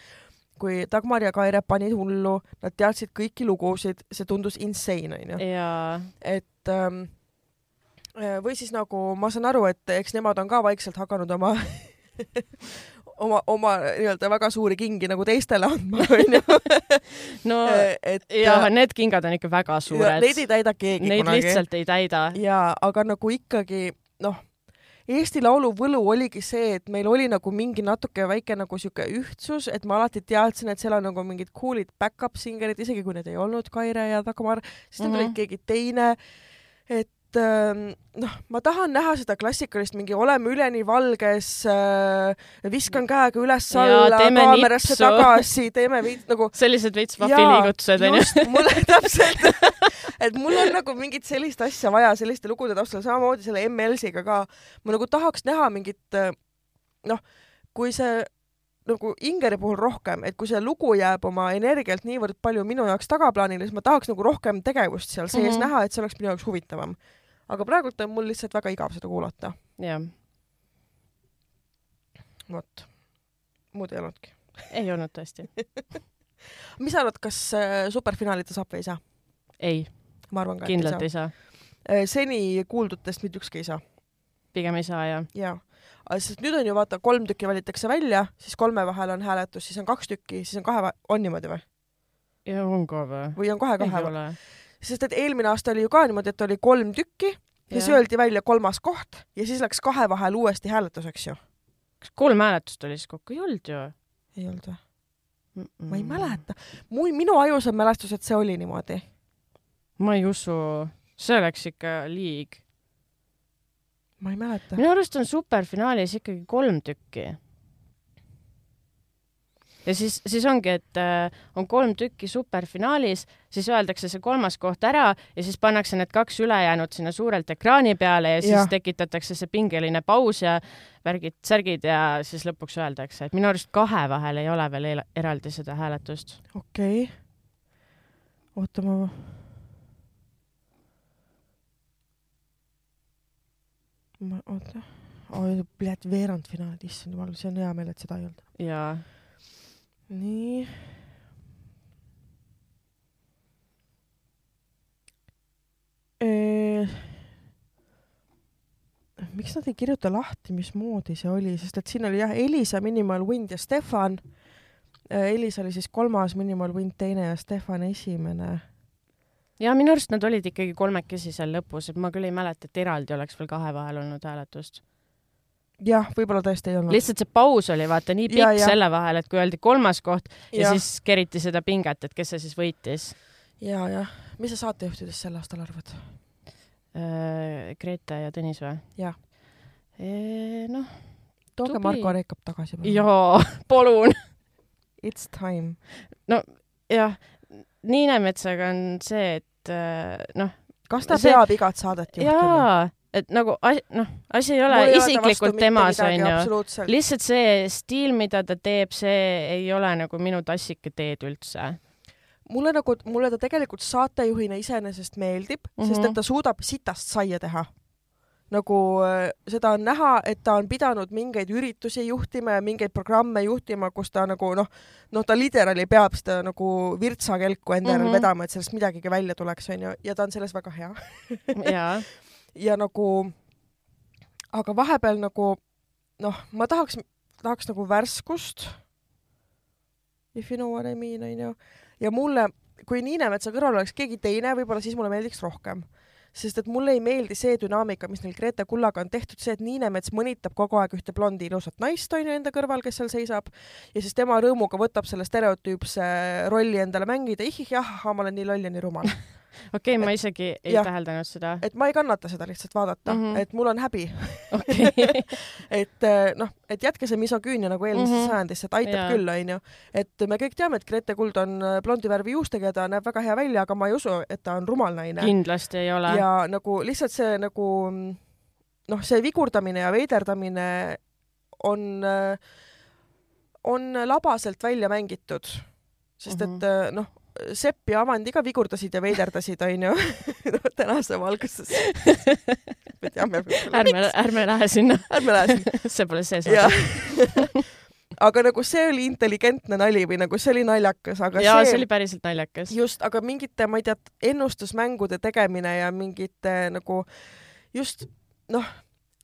kui Dagmar ja Kaire panid hullu, nad teadsid kõiki lugusid, see tundus insane, onju. et ähm, või siis nagu ma saan aru, et eks nemad on ka vaikselt hakanud oma (laughs) oma, oma nii-öelda väga suuri kingi nagu teistele andma, (laughs) onju. no (laughs) et jah, need kingad on ikka väga ja suured. neid ei täida keegi Neid kunagi. lihtsalt ei täida. jaa, aga nagu ikkagi noh, Eesti Laulu võlu oligi see, et meil oli nagu mingi natuke väike nagu sihuke ühtsus, et ma alati teadsin, et seal on nagu mingid cool'id back-up singerid, isegi kui need ei olnud Kaire ja Dagmar, siis nad Mhm. olid keegi teine. et ähm, noh, ma tahan näha seda klassikalist mingi oleme üleni valges äh,, viskan käega üles-alla, kaamerasse nipsu. tagasi, teeme veits nagu sellised veits vahviliigutused onju. just, mulle (laughs) täpselt, et mul on nagu mingit sellist asja vaja selliste lugude taustal, samamoodi selle ML-siga ka. ma nagu tahaks näha mingit äh, noh, kui see nagu Ingeri puhul rohkem, et kui see lugu jääb oma energialt niivõrd palju minu jaoks tagaplaanile, siis ma tahaks nagu rohkem tegevust seal sees mm. -hmm. näha, et see oleks minu jaoks huvitavam. Aga praegult on mul lihtsalt väga igav seda kuulata. jah, vot, muud ei olnudki. ei olnud tõesti. (laughs) mis sa arvad, kas äh, superfinaali ta saab või ei saa? ei, ma arvan ka, et kindlalt ei ei saa. saa. seni kuuldutest mitte ükski ei saa. pigem ei saa ja. jaa, sest nüüd on ju vaata, kolm tükki valitakse välja, siis kolme vahel on hääletus, siis on kaks tükki, siis on kahe, on niimoodi või? on ka või? või on kohe kahe või? Sest et eelmine aasta oli ju ka niimoodi, et oli kolm tükki, siis Jah. öeldi välja kolmas koht ja siis läks kahe vahel uuesti hääletuseks ju. kas kolm hääletust oli siis kokku? ei olnud ju. ei olnud või? ma ma ei. mäleta. mul, minu ajus on mälestus, et see oli niimoodi. ma ei usu, see oleks ikka liig. ma ei mäleta. minu arust on superfinaalis ikkagi kolm tükki. Ja siis, siis ongi, et äh, on kolm tükki superfinaalis, siis öeldakse see kolmas koht ära ja siis pannakse need kaks ülejäänut sinna suurelt ekraani peale ja siis Jah. tekitatakse see pingeline paus ja värgid, särgid ja siis lõpuks öeldakse, et minu arust kahe vahel ei ole veel eel- eraldi seda hääletust. okei okay.. oota, ma. ma, oota. oi, pljat, veerandfinaalid, issand jumal, see on hea meel, et seda ei olnud. ja nii. miks nad ei kirjuta lahti, mismoodi see oli, sest et siin oli jah, Elisa, Minimal Wind ja Stefan. Elisa oli siis kolmas, Minimal Wind teine ja Stefan esimene. ja minu arust nad olid ikkagi kolmekesi seal lõpus, et ma küll ei mäleta, et eraldi oleks veel kahe vahel olnud hääletust. jah, võib-olla tõesti ei olnud. lihtsalt see paus oli vaata nii pikk selle vahel, et kui öeldi kolmas koht ja, ja siis keriti seda pinget, et kes see siis võitis. ja, jah. mis sa saatejuhtidest sel aastal arvad? Grete ja Tõnis või? Jah.. noh, tooge. Marko Reikop tagasi. jaa, (laughs) palun. It's time. jah, Niinemetsaga on see, et äh, noh, kas ta see... peab igat saadet juhtima? jaa, et nagu noh, asi ei ole isiklikult temas, onju. lihtsalt see stiil, mida ta teeb, see ei ole nagu minu tassike teed üldse. mulle nagu, mulle ta tegelikult saatejuhina iseenesest meeldib mm, -hmm. sest Mhm. et ta suudab sitast saia teha. nagu äh, seda on näha, et ta on pidanud mingeid üritusi juhtima ja mingeid programme juhtima, kus ta nagu noh, noh, ta literaali peab seda nagu virtsakelku enda järel mm Mhm. -hmm. vedama, et sellest midagigi välja tuleks, onju, ja ta on selles väga hea. jaa, (laughs) ja nagu, aga vahepeal nagu noh, ma tahaks tahaks nagu värskust. If you know what I mean, onju. ja mulle, kui Niinemetsa kõrval oleks keegi teine, võib-olla siis mulle meeldiks rohkem sest et mulle ei meeldi see dünaamika, mis neil Grete Kullaga on tehtud, see, et Niinemets mõnitab kogu aeg ühte blondi ilusat naist, onju, enda kõrval, kes seal seisab, ja siis tema rõõmuga võtab selle stereotüüpse rolli endale mängida, ihih jah, ma olen nii loll ja nii rumal (laughs) okei okay,, ma isegi ei ja, täheldanud seda. et ma ei kannata seda lihtsalt vaadata mm, -hmm. et mul on häbi okay. (laughs) et eh, noh, et jätke see misoküünia nagu eelmisesse mm -hmm. sajandisse, et aitab ja. küll, onju. et me kõik teame, et Grete Kuld on eh, blondi värvi juustega ja ta näeb väga hea välja, aga ma ei usu, et ta on rumal naine. kindlasti ei ole. ja nagu lihtsalt see nagu noh, see vigurdamine ja veiderdamine on, eh, on labaselt välja mängitud sest et mm -hmm. noh, Sepp ja Avandi ka vigurdasid ja veiderdasid, onju (laughs) tänase valguses me teame. ärme, ärme lähe sinna. ärme lähe sinna. (laughs) see pole see saade (laughs) aga nagu see oli intelligentne nali või nagu see oli naljakas, aga jaa, see see oli päriselt naljakas. just, aga mingite, ma ei tea, ennustusmängude tegemine ja mingite nagu just noh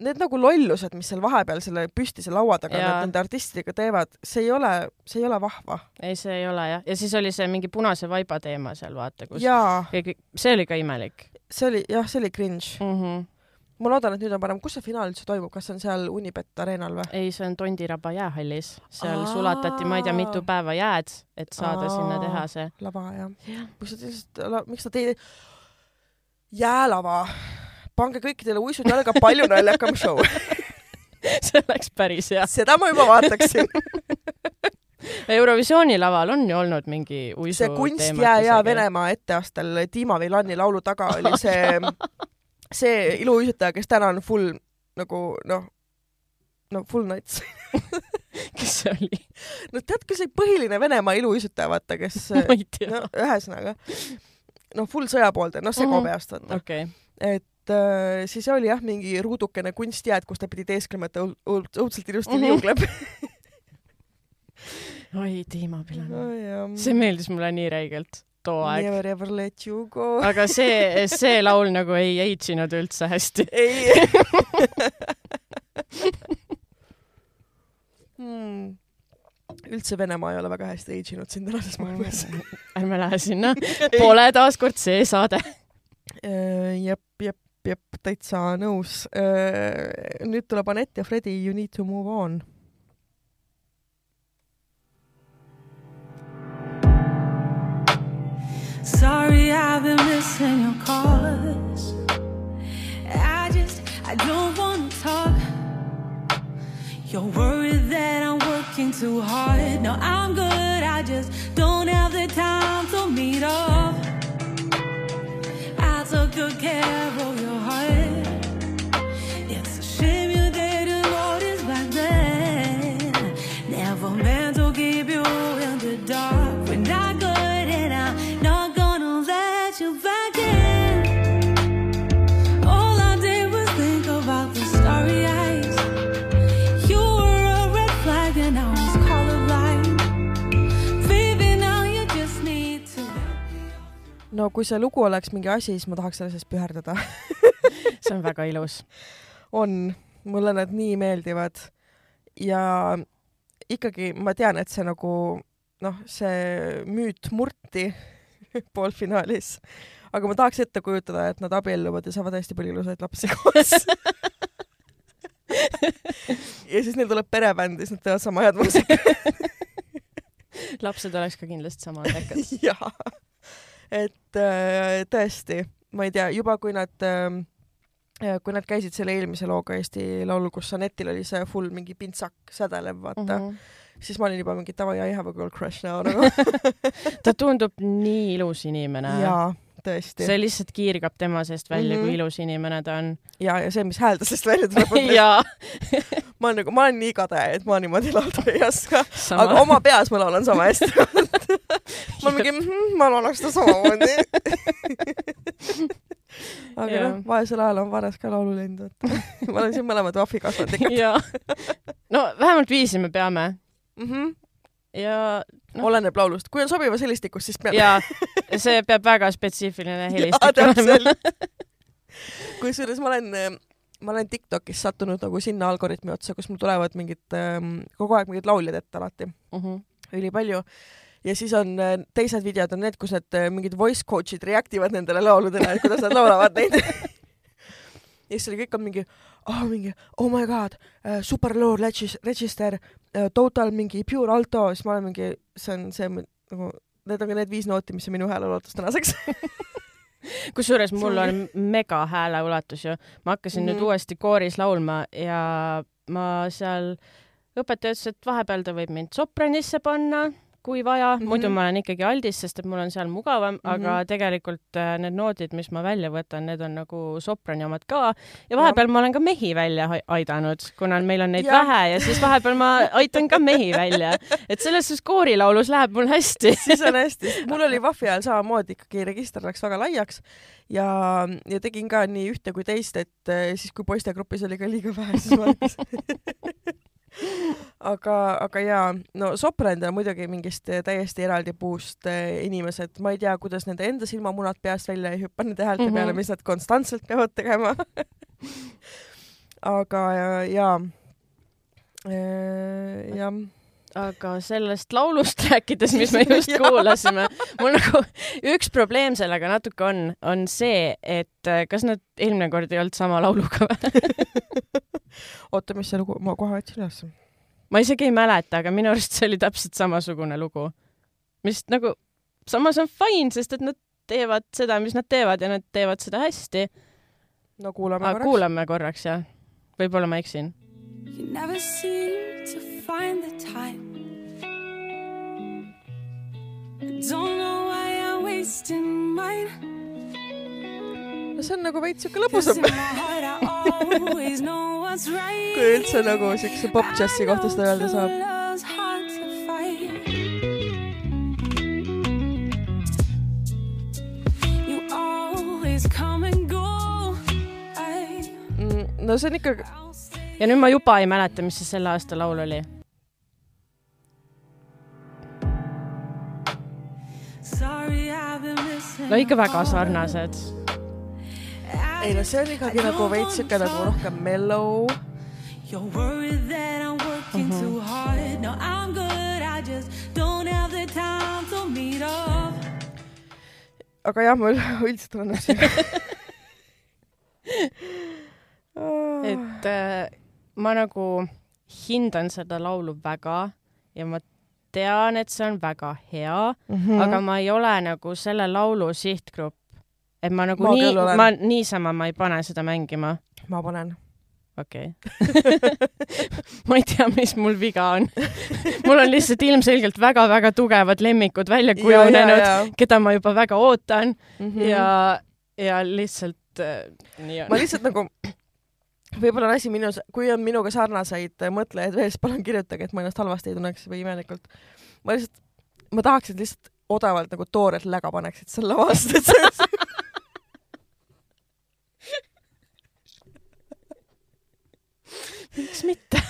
need nagu lollused, mis seal vahepeal selle püstise laua taga nad nende artistidega teevad, see ei ole, see ei ole vahva. ei, see ei ole jah, ja siis oli see mingi punase vaiba teema seal vaata, kus keegi, see oli ka imelik. see oli jah, see oli cringe mm. -hmm. ma loodan, et nüüd on parem, kus see finaal üldse toimub, kas see on seal Unibet Arenal või? ei, see on Tondiraba jäähallis, seal Aa. sulatati ma ei tea mitu päeva jääd, et saada Aa. sinna teha see. lava jah ja.. miks sa miks sa teed jäälava pange kõikidele uisud jalga, palju naljakam show. (laughs) See oleks päris hea. seda ma juba vaataksin. (laughs) Eurovisiooni laval on ju olnud mingi uisu see kunst jää ja Venemaa etteastel Dima Vilani laulu taga oli see, (laughs) see iluuisutaja, kes täna on full nagu noh, no full nuts. Kes see oli? no tead, kes see põhiline Venemaa iluuisutaja, vaata, kes ma ei tea. no ühesõnaga, no full sõjapoolde, noh, sego peast, vaata okay.. et siis oli jah, mingi ruudukene kunstjääd, kus ta pidi teesklema, et ta õudselt ilusti liugleb mm -hmm. oi, Dima Pilan oh,. see meeldis mulle nii räigelt too aeg. Never ever let you go. aga see, see laul nagu ei age inud üldse hästi. ei (laughs) hmm. üldse Venemaa ei ole väga hästi age inud siin tänases maailmas ärme lähe sinna. (laughs) Pole taaskord see saade. Äh, jep, jep täitsa nõus. Äh, nüüd tuleb Anett ja Fredi You need to move on. Sorry I've been missing your calls. I just, I don't wanna talk. You're worried that I'm working too hard. No, I'm good. I just don't have the time to meet up. Good care of your no kui see lugu oleks mingi asi, siis ma tahaks selle sees püherdada (laughs) see on väga ilus. on, mulle nad nii meeldivad. Ja ikkagi ma tean, et see nagu noh, see müüt murti (laughs) poolfinaalis, aga ma tahaks ette kujutada, et nad abielluvad ja saavad hästi palju ilusaid lapsi koos. (laughs) Ja siis neil tuleb perebänd ja siis nad teevad sama head muusikat lapsed oleks ka kindlasti sama andekad. jaa et äh, tõesti, ma ei tea, juba kui nad äh, kui nad käisid selle eelmise looga Eesti Laulul, kus Anetil oli see full mingi pintsak sädelev, vaata mm, -hmm. siis ma olin juba mingi davai, I have a girl crush now nagu (laughs) ta tundub nii ilus inimene. jaa tõesti. see lihtsalt kiirgab tema seest välja mm, -hmm. kui mhm. ilus inimene ta on. ja, ja see, mis hääl ta sellest välja tuleb (laughs) jaa (laughs) ma olen nagu, ma olen nii kade, et ma niimoodi laulda ei oska, aga oma peas ma laulan sama hästi (laughs) ma olen mingi mm,, ma laulaks seda samamoodi aga noh, vaesel ajal on vares ka laululind, et me oleme siin mõlemad vahvikasvandikud. jaa. no vähemalt viisi me peame mm. -hmm. Ja no. oleneb laulust, kui on sobivas helistikus, siis peab. jaa, see peab väga spetsiifiline (laughs) helistik olema (laughs) kusjuures ma olen ma olen Tiktokis sattunud nagu sinna algoritmi otsa, kus mul tulevad mingid ähm,, kogu aeg mingid lauljad ette alati mm. -hmm. ülipalju. ja siis on äh, teised videod on need, kus need äh, mingid voice coach'id react ivad nendele lauludele, kuidas nad laulavad neid (laughs) ja siis oli kõik on mingi, oh mingi, oh my god uh,, super low regis-, register uh,, total mingi pure alto, siis ma olen mingi, see on see nagu, need on ka need viis nooti, mis on minu hääleulatus tänaseks (laughs) kusjuures mul on mega hääleulatus ju, ma hakkasin mm -hmm. nüüd mhm. uuesti kooris laulma ja ma seal, õpetaja ütles, et vahepeal ta võib mind sopranisse panna kui vaja mm, -hmm. muidu ma olen ikkagi aldis, sest et mul on seal mugavam mm, -hmm. aga tegelikult äh, need noodid, mis ma välja võtan, need on nagu soprani omad ka ja vahepeal ja. ma olen ka mehi välja aidanud, kuna meil on neid ja. vähe ja siis vahepeal ma (laughs) aitan ka mehi välja, et selles suhtes koorilaulus läheb mul hästi (laughs) siis on hästi, (laughs) mul oli Vahvi ajal samamoodi ikkagi register läks väga laiaks ja, ja tegin ka nii ühte kui teist, et äh, siis kui poistegrupis oli ka liiga vähe, siis ma aga, aga jaa, no sopranid on muidugi mingist täiesti eraldi puust eh, inimesed, ma ei tea, kuidas nende enda silmamunad peast välja ei hüppa nende häälte mm -hmm. peale, mis nad konstantselt peavad tegema. (laughs) Aga jaa, eh, jah aga sellest laulust (laughs) rääkides, mis me just (laughs) kuulasime, mul nagu üks probleem sellega natuke on, on see, et eh, kas nad eelmine kord ei olnud sama lauluga või (laughs) oota, mis see lugu, ma kohe otsin üles. ma isegi ei mäleta, aga minu arust see oli täpselt samasugune lugu. mis nagu, samas on fine, sest et nad teevad seda, mis nad teevad ja nad teevad seda hästi. no kuulame korraks. kuulame korraks, jah. võib-olla ma eksin. You never seem to find the time Don't know why I'm wasting mine no see on nagu veits siuke lõbusam kui üldse nagu siukse pop-džässi kohta seda öelda saab. Mm, no see on ikka. ja nüüd ma juba ei mäleta, mis see selle aasta laul oli. No ikka väga sarnased ei no see on ikkagi nagu veits siuke nagu rohkem mellow. You're worried that I'm working mm -hmm. too hard. No, I'm good. I just don't have the time to meet up. aga jah, ma (laughs) üldiselt olen nõus et äh, ma nagu hindan seda laulu väga ja ma tean, et see on väga hea mm, -hmm. aga ma ei ole nagu selle laulu sihtgrupp et ma nagu ma nii, ma niisama ma ei pane seda mängima. ma panen. okei okay. (laughs) ma ei tea, mis mul viga on (laughs) mul on lihtsalt ilmselgelt väga-väga tugevad lemmikud välja kujunenud, keda ma juba väga ootan mm -hmm. ja, ja lihtsalt äh, nii on. ma lihtsalt nagu võib-olla on asi minus, kui on minuga sarnaseid mõtlejaid veel, siis palun kirjutage, et ma ennast halvasti ei tunneks või imelikult. ma lihtsalt, ma tahaks, et lihtsalt odavalt nagu toorelt läga paneksid selle vastu, et see miks mitte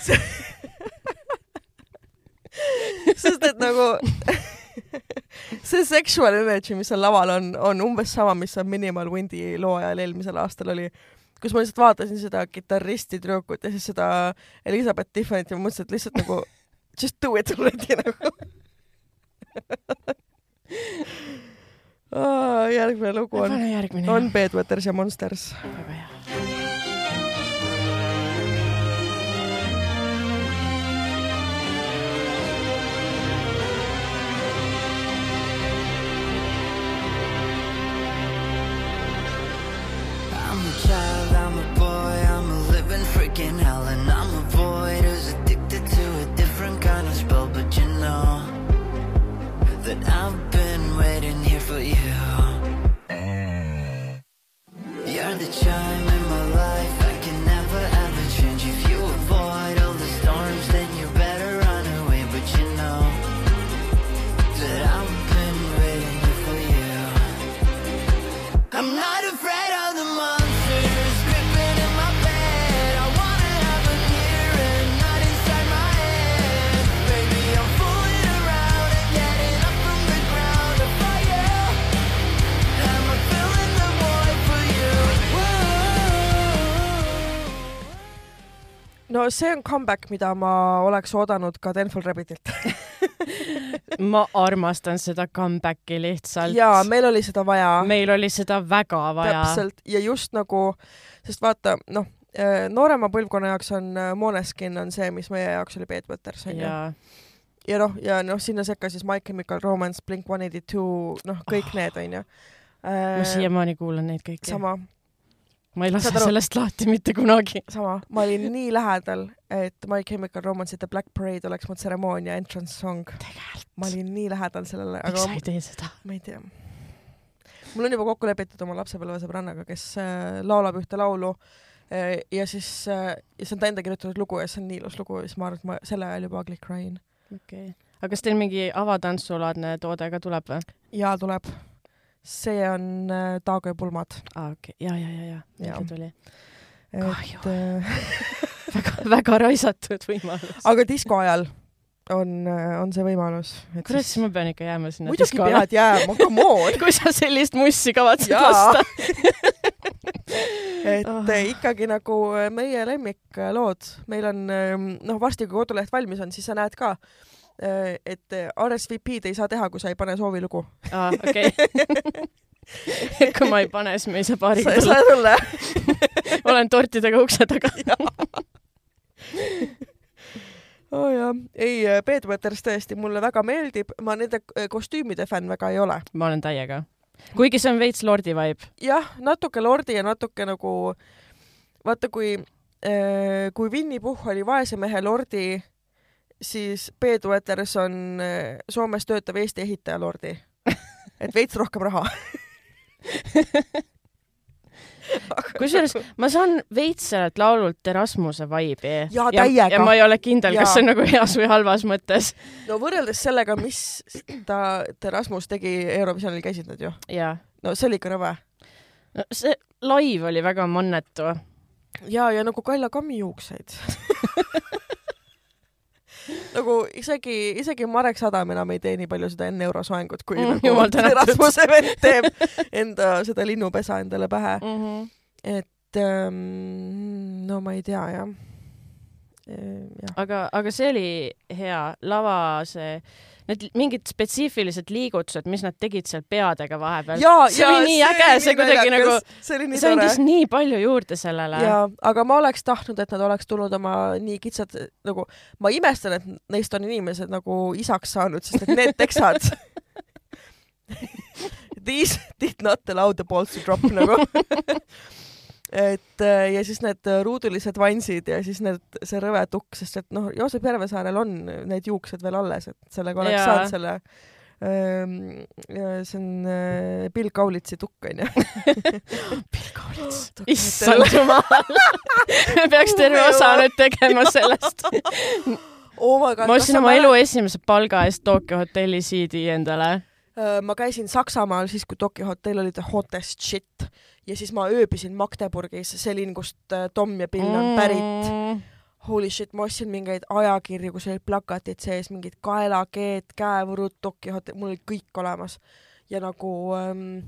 sest et nagu see sexual energy, mis seal laval on, on umbes sama, mis on Minimal Windi loo ajal eelmisel aastal oli, kus ma lihtsalt vaatasin seda kitarristi tüdrukut ja siis seda Elizabeth Tiffany't ja mõtlesin, et lihtsalt nagu just do it already nagu. Oh, järgmine lugu on, on Bedwetters ja Monsters. väga hea I've been waiting here for you. Eh. You're the child. Chime see on comeback, mida ma oleks oodanud ka Tenful Rabbitilt (laughs) ma armastan seda comeback'i lihtsalt. jaa, meil oli seda vaja. meil oli seda väga vaja. täpselt ja just nagu, sest vaata, noh, äh, noorema põlvkonna jaoks on äh, Måneskin on see, mis meie jaoks oli Peet Võters onju. ja noh, ja noh, sinna sekka siis My Chemical Romance, Blink One Eighty Two, noh, kõik oh. need onju. ma siiamaani kuulan neid kõiki. sama ma ei lase sellest lahti mitte kunagi. sama, ma olin nii lähedal, et My Chemical Romance'i The Black Parade oleks mu tseremoonia entrance song. ma olin nii lähedal sellele. miks sa ei tee seda? ma ei tea. mul on juba kokku lepitud oma lapsepõlvesõbrannaga, kes äh, laulab ühte laulu äh, ja siis äh,, ja see on ta enda kirjutatud lugu ja see on nii ilus lugu ja siis ma arvan, et ma selle ajal juba ugly crying. okei okay., aga kas teil mingi avantantsu-laadne toode ka tuleb või? jaa, tuleb see on äh, Taago ja pulmad. aa, okei okay., ja, ja, ja, ja, ja. tuli. et äh, (laughs) väga, väga raisatud võimalus. aga disko ajal on, äh, on see võimalus. kurat, siis ma pean ikka jääma sinna muidugi pead jääma, come (laughs) on kui sa sellist mussi kavatsed lasta (laughs) et oh. ikkagi nagu meie lemmiklood, meil on noh, varsti kui koduleht valmis on, siis sa näed ka Äh, et äh, RSVP-d ei saa teha, kui sa ei pane soovilugu. aa, okei. (laughs) kui ma ei pane, siis me ei saa paariga tulla. sa ei saa tulla (laughs) olen tortidega ukse taga (laughs) oh jah, ei, Peet Peters tõesti mulle väga meeldib, ma nende kostüümide fänn väga ei ole. ma olen täiega. kuigi see on veits lordi vibe. jah, natuke lordi ja natuke nagu vaata, kui, äh, kui Winny Puhh oli vaese mehe lordi siis Peetu Eterson eh, Soomes töötav Eesti ehitaja lordi. et veits rohkem raha (laughs) kusjuures ma saan veits sellelt laulult Erasmuse vibe'i. ja täiega. ja ma ei ole kindel, kas see on nagu heas või halvas mõttes. no võrreldes sellega, mis ta, Erasmus tegi Eurovisionil, käisid nad ju? no see oli ikka rõve. no see live oli väga mannetu. ja, ja nagu Kaila Kammi juukseid (laughs) nagu isegi, isegi Marek Sadam enam ei tee nii palju seda enne eurosoengut, kui mm, nagu Rasmuse vend teeb enda seda linnupesa endale pähe mm. -hmm. et ähm, no ma ei tea jah. Ja. aga, aga see oli hea, lava see need mingid spetsiifilised liigutused, mis nad tegid seal peadega vahepeal. see ja, oli nii see äge, see kuidagi nagu, see andis nii palju juurde sellele. jaa, aga ma oleks tahtnud, et nad oleks tulnud oma nii kitsad, nagu ma imestan, et neist on inimesed nagu isaks saanud, sest et need teksad (laughs) (laughs) These did not allow the balls to drop nagu (laughs) et äh, ja siis need äh, ruudulised vansid ja siis need, see rõve tukk, sest et noh, Joosep Järvesaarel on need juuksed veel alles, et sellega oleks saanud selle ähm, see on äh, Bill Kaulitsi tukk onju (laughs) Bill Kaulits, issand jumal. Me peaks terve osa nüüd tegema sellest. (laughs) Oh God, ma ostsin oma elu esimese palga eest Tokyo hotelli CD endale. Ma käisin Saksamaal siis, kui Tokyo hotell oli the hottest shit ja siis ma ööbisin Magdeburgis, selline, kust äh, Tom ja Bill on pärit mm.. Holy shit, ma ostsin mingeid ajakirju, kus olid plakatid sees, mingid kaelakeed, käevõrud, Tokyo hotell, mul oli kõik olemas. ja nagu ähm,,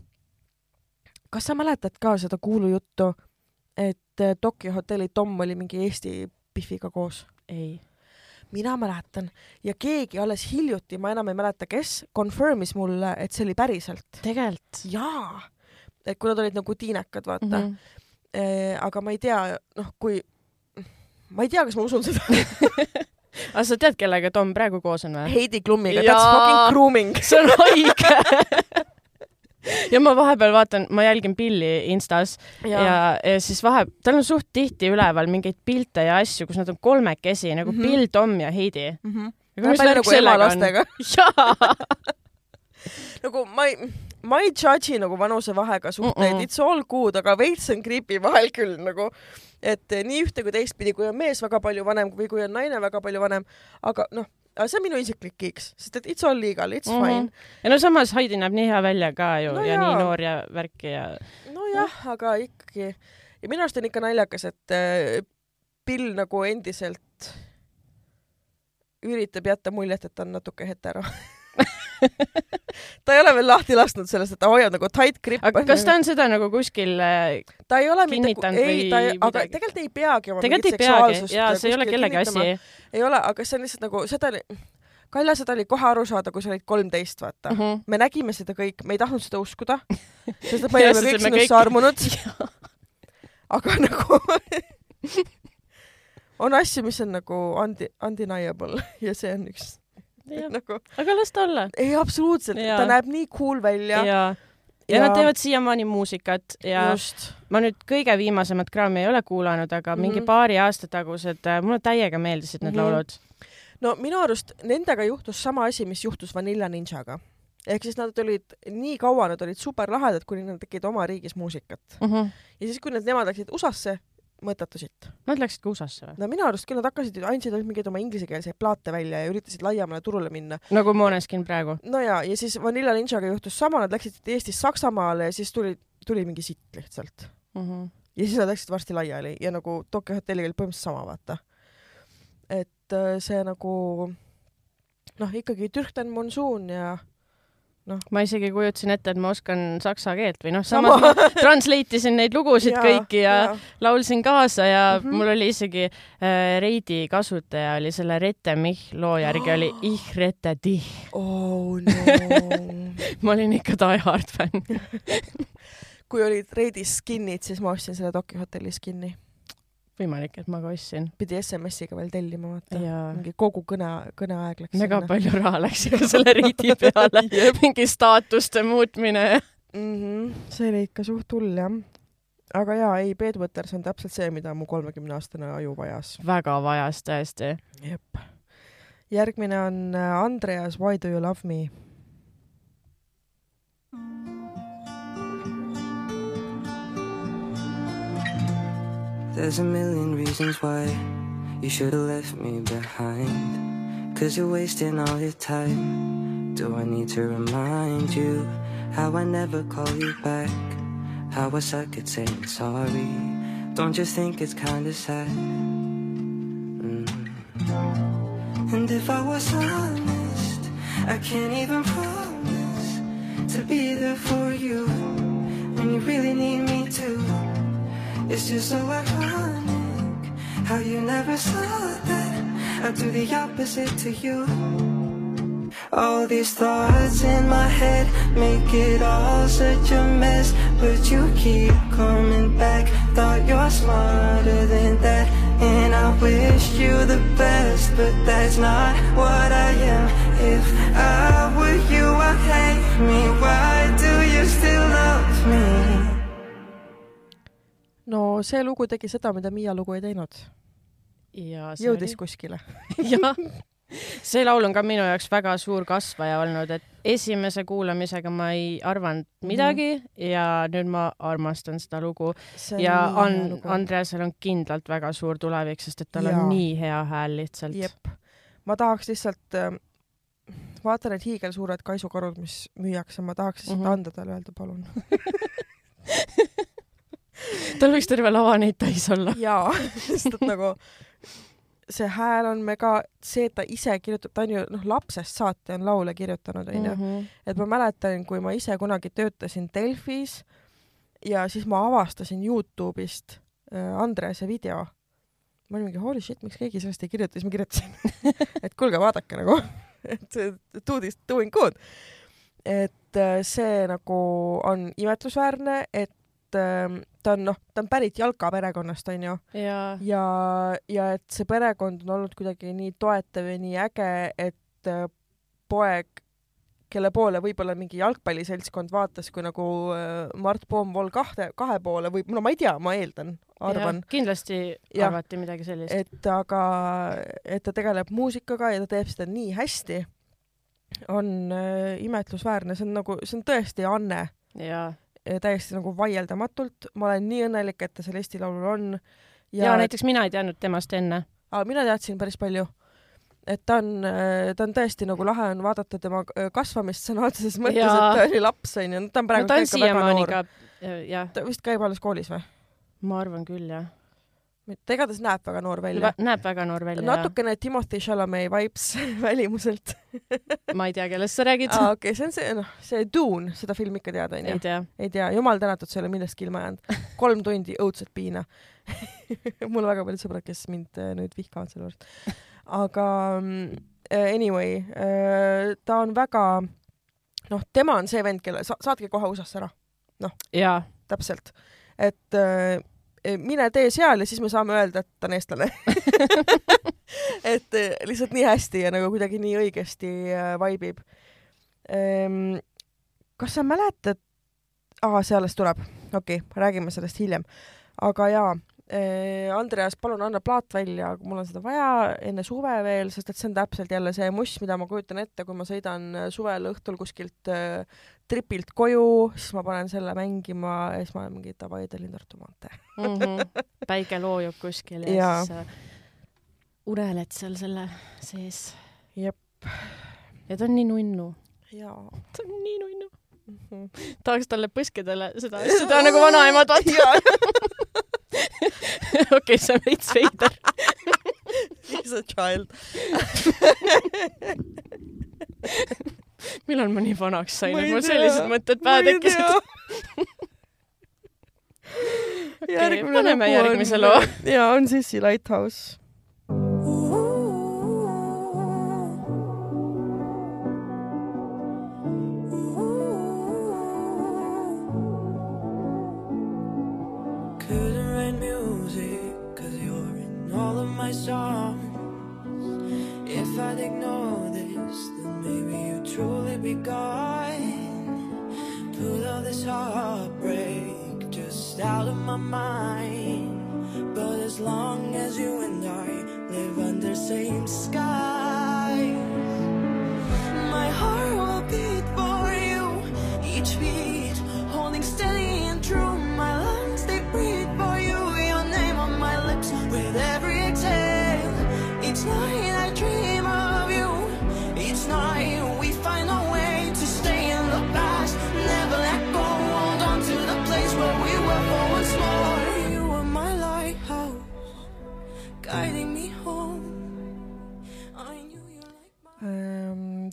kas sa mäletad ka seda kuulujuttu, et äh, Tokyo hotelli Tom oli mingi Eesti Biffiga koos? ei mina mäletan ja keegi alles hiljuti, ma enam ei mäleta, kes, confirm'is mulle, et see oli päriselt. tegelikult? jaa et kui nad olid nagu tiinekad, vaata mm. -hmm. E, aga ma ei tea, noh, kui, ma ei tea, kas ma usun seda (laughs) aga sa tead, kellega Tom praegu koos on või? Heidi Klumiga, that's fucking grooming. (laughs) see on haige ja ma vahepeal vaatan, ma jälgin Pilli Instas ja, ja, ja siis vahe, tal on suht tihti üleval mingeid pilte ja asju, kus nad on kolmekesi nagu mm -hmm. Bill, Tom ja Heidi mm. -hmm. nagu ema lastega. (laughs) jaa nagu ma ei ma ei judge'i nagu vanusevahega suhteid mm, -mm. it's all good, aga veits on creepy vahel küll nagu, et nii ühte kui teistpidi, kui on mees väga palju vanem või kui on naine väga palju vanem, aga noh, see on minu isiklik kiiks, sest et it's all legal, it's mm -hmm. fine. ja no samas Heidi näeb nii hea välja ka ju no ja jaa. nii noor ja värki ja. nojah, aga ikkagi ja minu arust on ikka naljakas, et äh, Bill nagu endiselt üritab jätta muljet, et ta on natuke hetero (laughs) (laughs) ta ei ole veel lahti lasknud sellest, et ta hoiab nagu tight grip. aga kas ta on seda nagu kuskil ta ei ole kinnitanud mitte, ei, ta ei, aga tegelikult ei peagi oma tegelikult ei peagi, jaa, see ei ole kellegi asi. ei ole, aga see on lihtsalt nagu, seda oli, Kalja, seda oli kohe aru saada, kui sa olid kolmteist, vaata mm. -hmm. me nägime seda kõik, me ei tahtnud seda uskuda, (laughs) sest et me olime kõik sinust armunud. (laughs) aga nagu on asju, mis on nagu undi-, undeniable ja see on üks (laughs) nagu. aga las ta olla. ei, absoluutselt, ta näeb nii cool välja. ja, ja, ja nad teevad siiamaani muusikat ja Just. ma nüüd kõige viimasemat Grammy ei ole kuulanud, aga mm -hmm. mingi paari aasta tagused, äh, mulle täiega meeldisid need mm -hmm. laulud. no minu arust nendega juhtus sama asi, mis juhtus Vanilla Ninjaga ehk siis nad olid nii kaua, nad olid super lahedad, kuni nad tegid oma riigis muusikat mm. -hmm. ja siis, kui nad, nemad läksid USA-sse, mõttetu sitt. Nad läksid ka USA-sse või? no minu arust küll, nad hakkasid, andsid ainult mingeid oma inglisekeelseid plaate välja ja üritasid laiemale turule minna. nagu Måneskin praegu? no ja, ja siis Vanilla Ninjaga juhtus sama, nad läksid Eestist Saksamaale ja siis tuli, tuli mingi sitt lihtsalt mm. -hmm. ja siis nad läksid varsti laiali ja nagu Tokyo Hotelliga oli põhimõtteliselt sama, vaata. et äh, see nagu noh, ikkagi Türkten Monsuun ja noh. ma isegi kujutasin ette, et ma oskan saksa keelt või noh, samas ma (laughs) translate isin neid lugusid ja, kõiki ja, ja laulsin kaasa ja mm -hmm. mul oli isegi äh, Reidi kasutaja oli selle Rette Mich loo järgi oli (gasps) Ich rette dich. oh no (laughs) ma olin ikka Die Hard fänn (laughs) kui olid Reidis skin'id, siis ma ostsin selle Tokyo hotelli skin'i võimalik, et ma ka ostsin. pidi SMS-iga veel tellima, vaata. mingi kogu kõne, kõneaeg läks väga sinna. palju raha läks ikka selle riidi (laughs) peale mingi staatuste muutmine mm. -hmm. see oli ikka suht hull, jah. aga jaa, ei, Bedweters on täpselt see, mida mu kolmekümneaastane aju vajas. väga vajas, tõesti. jep. järgmine on äh, Andreas Why do you love me? There's a million reasons why you should have left me behind. Cause you're wasting all your time. Do I need to remind you how I never call you back? How I suck at saying sorry. Don't you think it's kinda sad? Mm. And if I was honest, I can't even promise to be there for you when you really need me to. It's just so ironic how you never saw that I do the opposite to you. All these thoughts in my head make it all such a mess, but you keep coming back. Thought you're smarter than that, and I wish you the best, but that's not what I am. If I were you, I'd hate me. Why do you still love me? No see lugu tegi seda, mida Miia lugu ei teinud. jõudis oli... kuskile (laughs) jah, see laul on ka minu jaoks väga suur kasvaja olnud, et esimese kuulamisega ma ei arvanud mhm. midagi mm ja nüüd ma armastan seda lugu. ja on, Andreasel on kindlalt väga suur tulevik, sest et tal ja. on nii hea hääl lihtsalt. jep, ma tahaks lihtsalt äh, vaata need hiigelsuured kaisukarud, mis müüakse, ma tahaks lihtsalt mm -hmm. anda talle, öelda palun (laughs) tal võiks terve lava neid täis olla. jaa, sest et nagu see hääl on mega, see, et ta ise kirjutab, ta on ju noh, lapsest saati on laule kirjutanud, onju. Mhm. et ma mäletan, kui ma ise kunagi töötasin Delfis ja siis ma avastasin Youtube'ist äh, Andrease video. ma olin mingi holy shit, miks keegi sellest ei kirjuta, siis ma kirjutasin (laughs) et kuulge, vaadake nagu, (laughs) et see dude is doing good. et äh, see nagu on imetlusväärne, et ta on noh, ta on pärit Jalka perekonnast, onju. ja, ja, ja et see perekond on olnud kuidagi nii toetav ja nii äge, et äh, poeg, kelle poole võib-olla mingi jalgpalliseltskond vaatas kui nagu äh, Mart Poom-Vool kahte, kahe poole või no ma ei tea, ma eeldan, arvan. kindlasti ja, arvati midagi sellist. et aga, et ta tegeleb muusikaga ja ta teeb seda nii hästi, on äh, imetlusväärne, see on nagu, see on tõesti anne. jaa täiesti nagu vaieldamatult, ma olen nii õnnelik, et ta seal Eesti Laulul on. ja, näiteks mina ei teadnud temast enne. mina teadsin päris palju. et ta on, ta on tõesti nagu lahe on vaadata tema kasvamist sõna otseses mõttes, et ta oli laps onju, ta on praegu no, ta on siiamaani ka, jah. ta vist käib alles koolis või? ma arvan küll, jah ta igatahes näeb väga noor välja. näeb väga noor välja. natukene Timothy Chalamet vibes (laughs) välimuselt ma ei tea, kellest sa räägid ah,. okei okay,, see on see, noh, see Dune, seda filmi ikka tead, onju? ei tea. ei tea, jumal tänatud, sa ei ole millestki ilma jäänud. kolm tundi õudset piina (laughs) mul on väga paljud sõbrad, kes mind äh, nüüd vihkavad selle juures. aga mm, äh, anyway, äh, ta on väga, noh, tema on see vend, kelle sa, saatke kohe USA-sse ära. noh, täpselt, et mine tee seal ja siis me saame öelda, et ta on eestlane (laughs) et lihtsalt nii hästi ja nagu kuidagi nii õigesti vaibib. Ehm, kas sa mäletad, aa, see alles tuleb, okei okay,, räägime sellest hiljem. aga jaa, Andreas, palun anna plaat välja, mul on seda vaja enne suve veel, sest et see on täpselt jälle see muss, mida ma kujutan ette, kui ma sõidan suvel õhtul kuskilt äh, tripilt koju, siis ma panen selle mängima ja siis ma olen mingi davai, Tallinn Tartu maantee mm. -hmm. (laughs) päike loojub kuskil ja, ja. siis äh, uneled seal selle sees. jep. ja ta on nii nunnu. jaa. ta on nii nunnu mm. -hmm. tahaks talle põskedele seda teha (laughs) nagu vanaemad, vaata (laughs) okei, see on veits veider. He's a child (laughs) millal ma nii vanaks sain, et mul sellised mõtted pähe tekkisid? (laughs) okei, paneme järgmise loo. ja on Sissi Lighthouse my songs. If I'd ignore truly be gone. Put all this heartbreak just out of my mind. But as long as you and I live under same skies,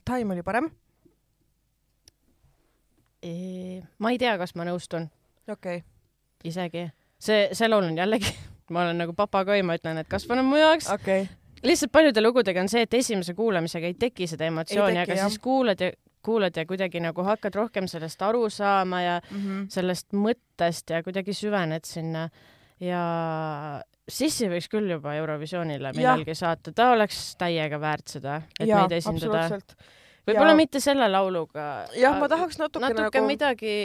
Time oli parem ma ei tea, kas ma nõustun. okei okay.. isegi see, see laul on jällegi (laughs) ma olen nagu papagoi, ma ütlen, et kasvanud mu jaoks okay lihtsalt paljude lugudega on see, et esimese kuulamisega ei teki seda emotsiooni, aga jah. siis kuulad ja kuulad ja kuidagi nagu hakkad rohkem sellest aru saama ja mm -hmm. sellest mõttest ja kuidagi süvened sinna ja Sissi võiks küll juba Eurovisioonile millalgi saata, ta oleks täiega väärt seda, et ja, meid esindada. võib-olla mitte selle lauluga. jah, ma tahaks natuke, natuke nagu... midagi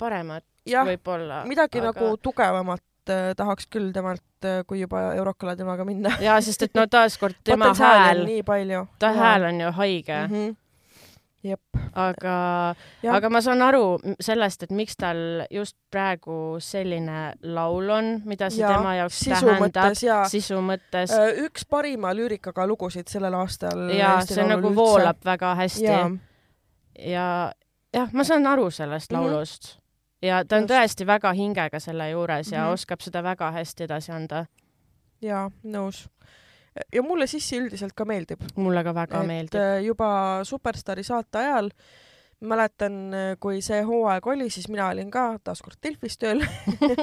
paremat võib-olla. midagi aga... nagu tugevamat äh, tahaks küll temalt äh, kui juba Eurokale temaga minna jaa, sest et no taaskord (laughs) tema hääl, ta ja. hääl on ju haige mm. -hmm. Jep. aga, aga ma saan aru sellest, et miks tal just praegu selline laul on, mida see ja, tema jaoks sisu tähendab, sisu mõttes. Äh, üks parima lüürikaga lugusid sellel aastal. ja see nagu üldse. voolab väga hästi. ja, ja jah, ma saan aru sellest mm -hmm. laulust ja ta on Just. tõesti väga hingega selle juures ja mm -hmm. oskab seda väga hästi edasi anda. jaa, nõus. Ja mulle Sissi üldiselt ka meeldib. mulle ka väga et meeldib. Äh, juba Superstaari saate ajal mäletan, kui see hooaeg oli, siis mina olin ka taaskord Delfis tööl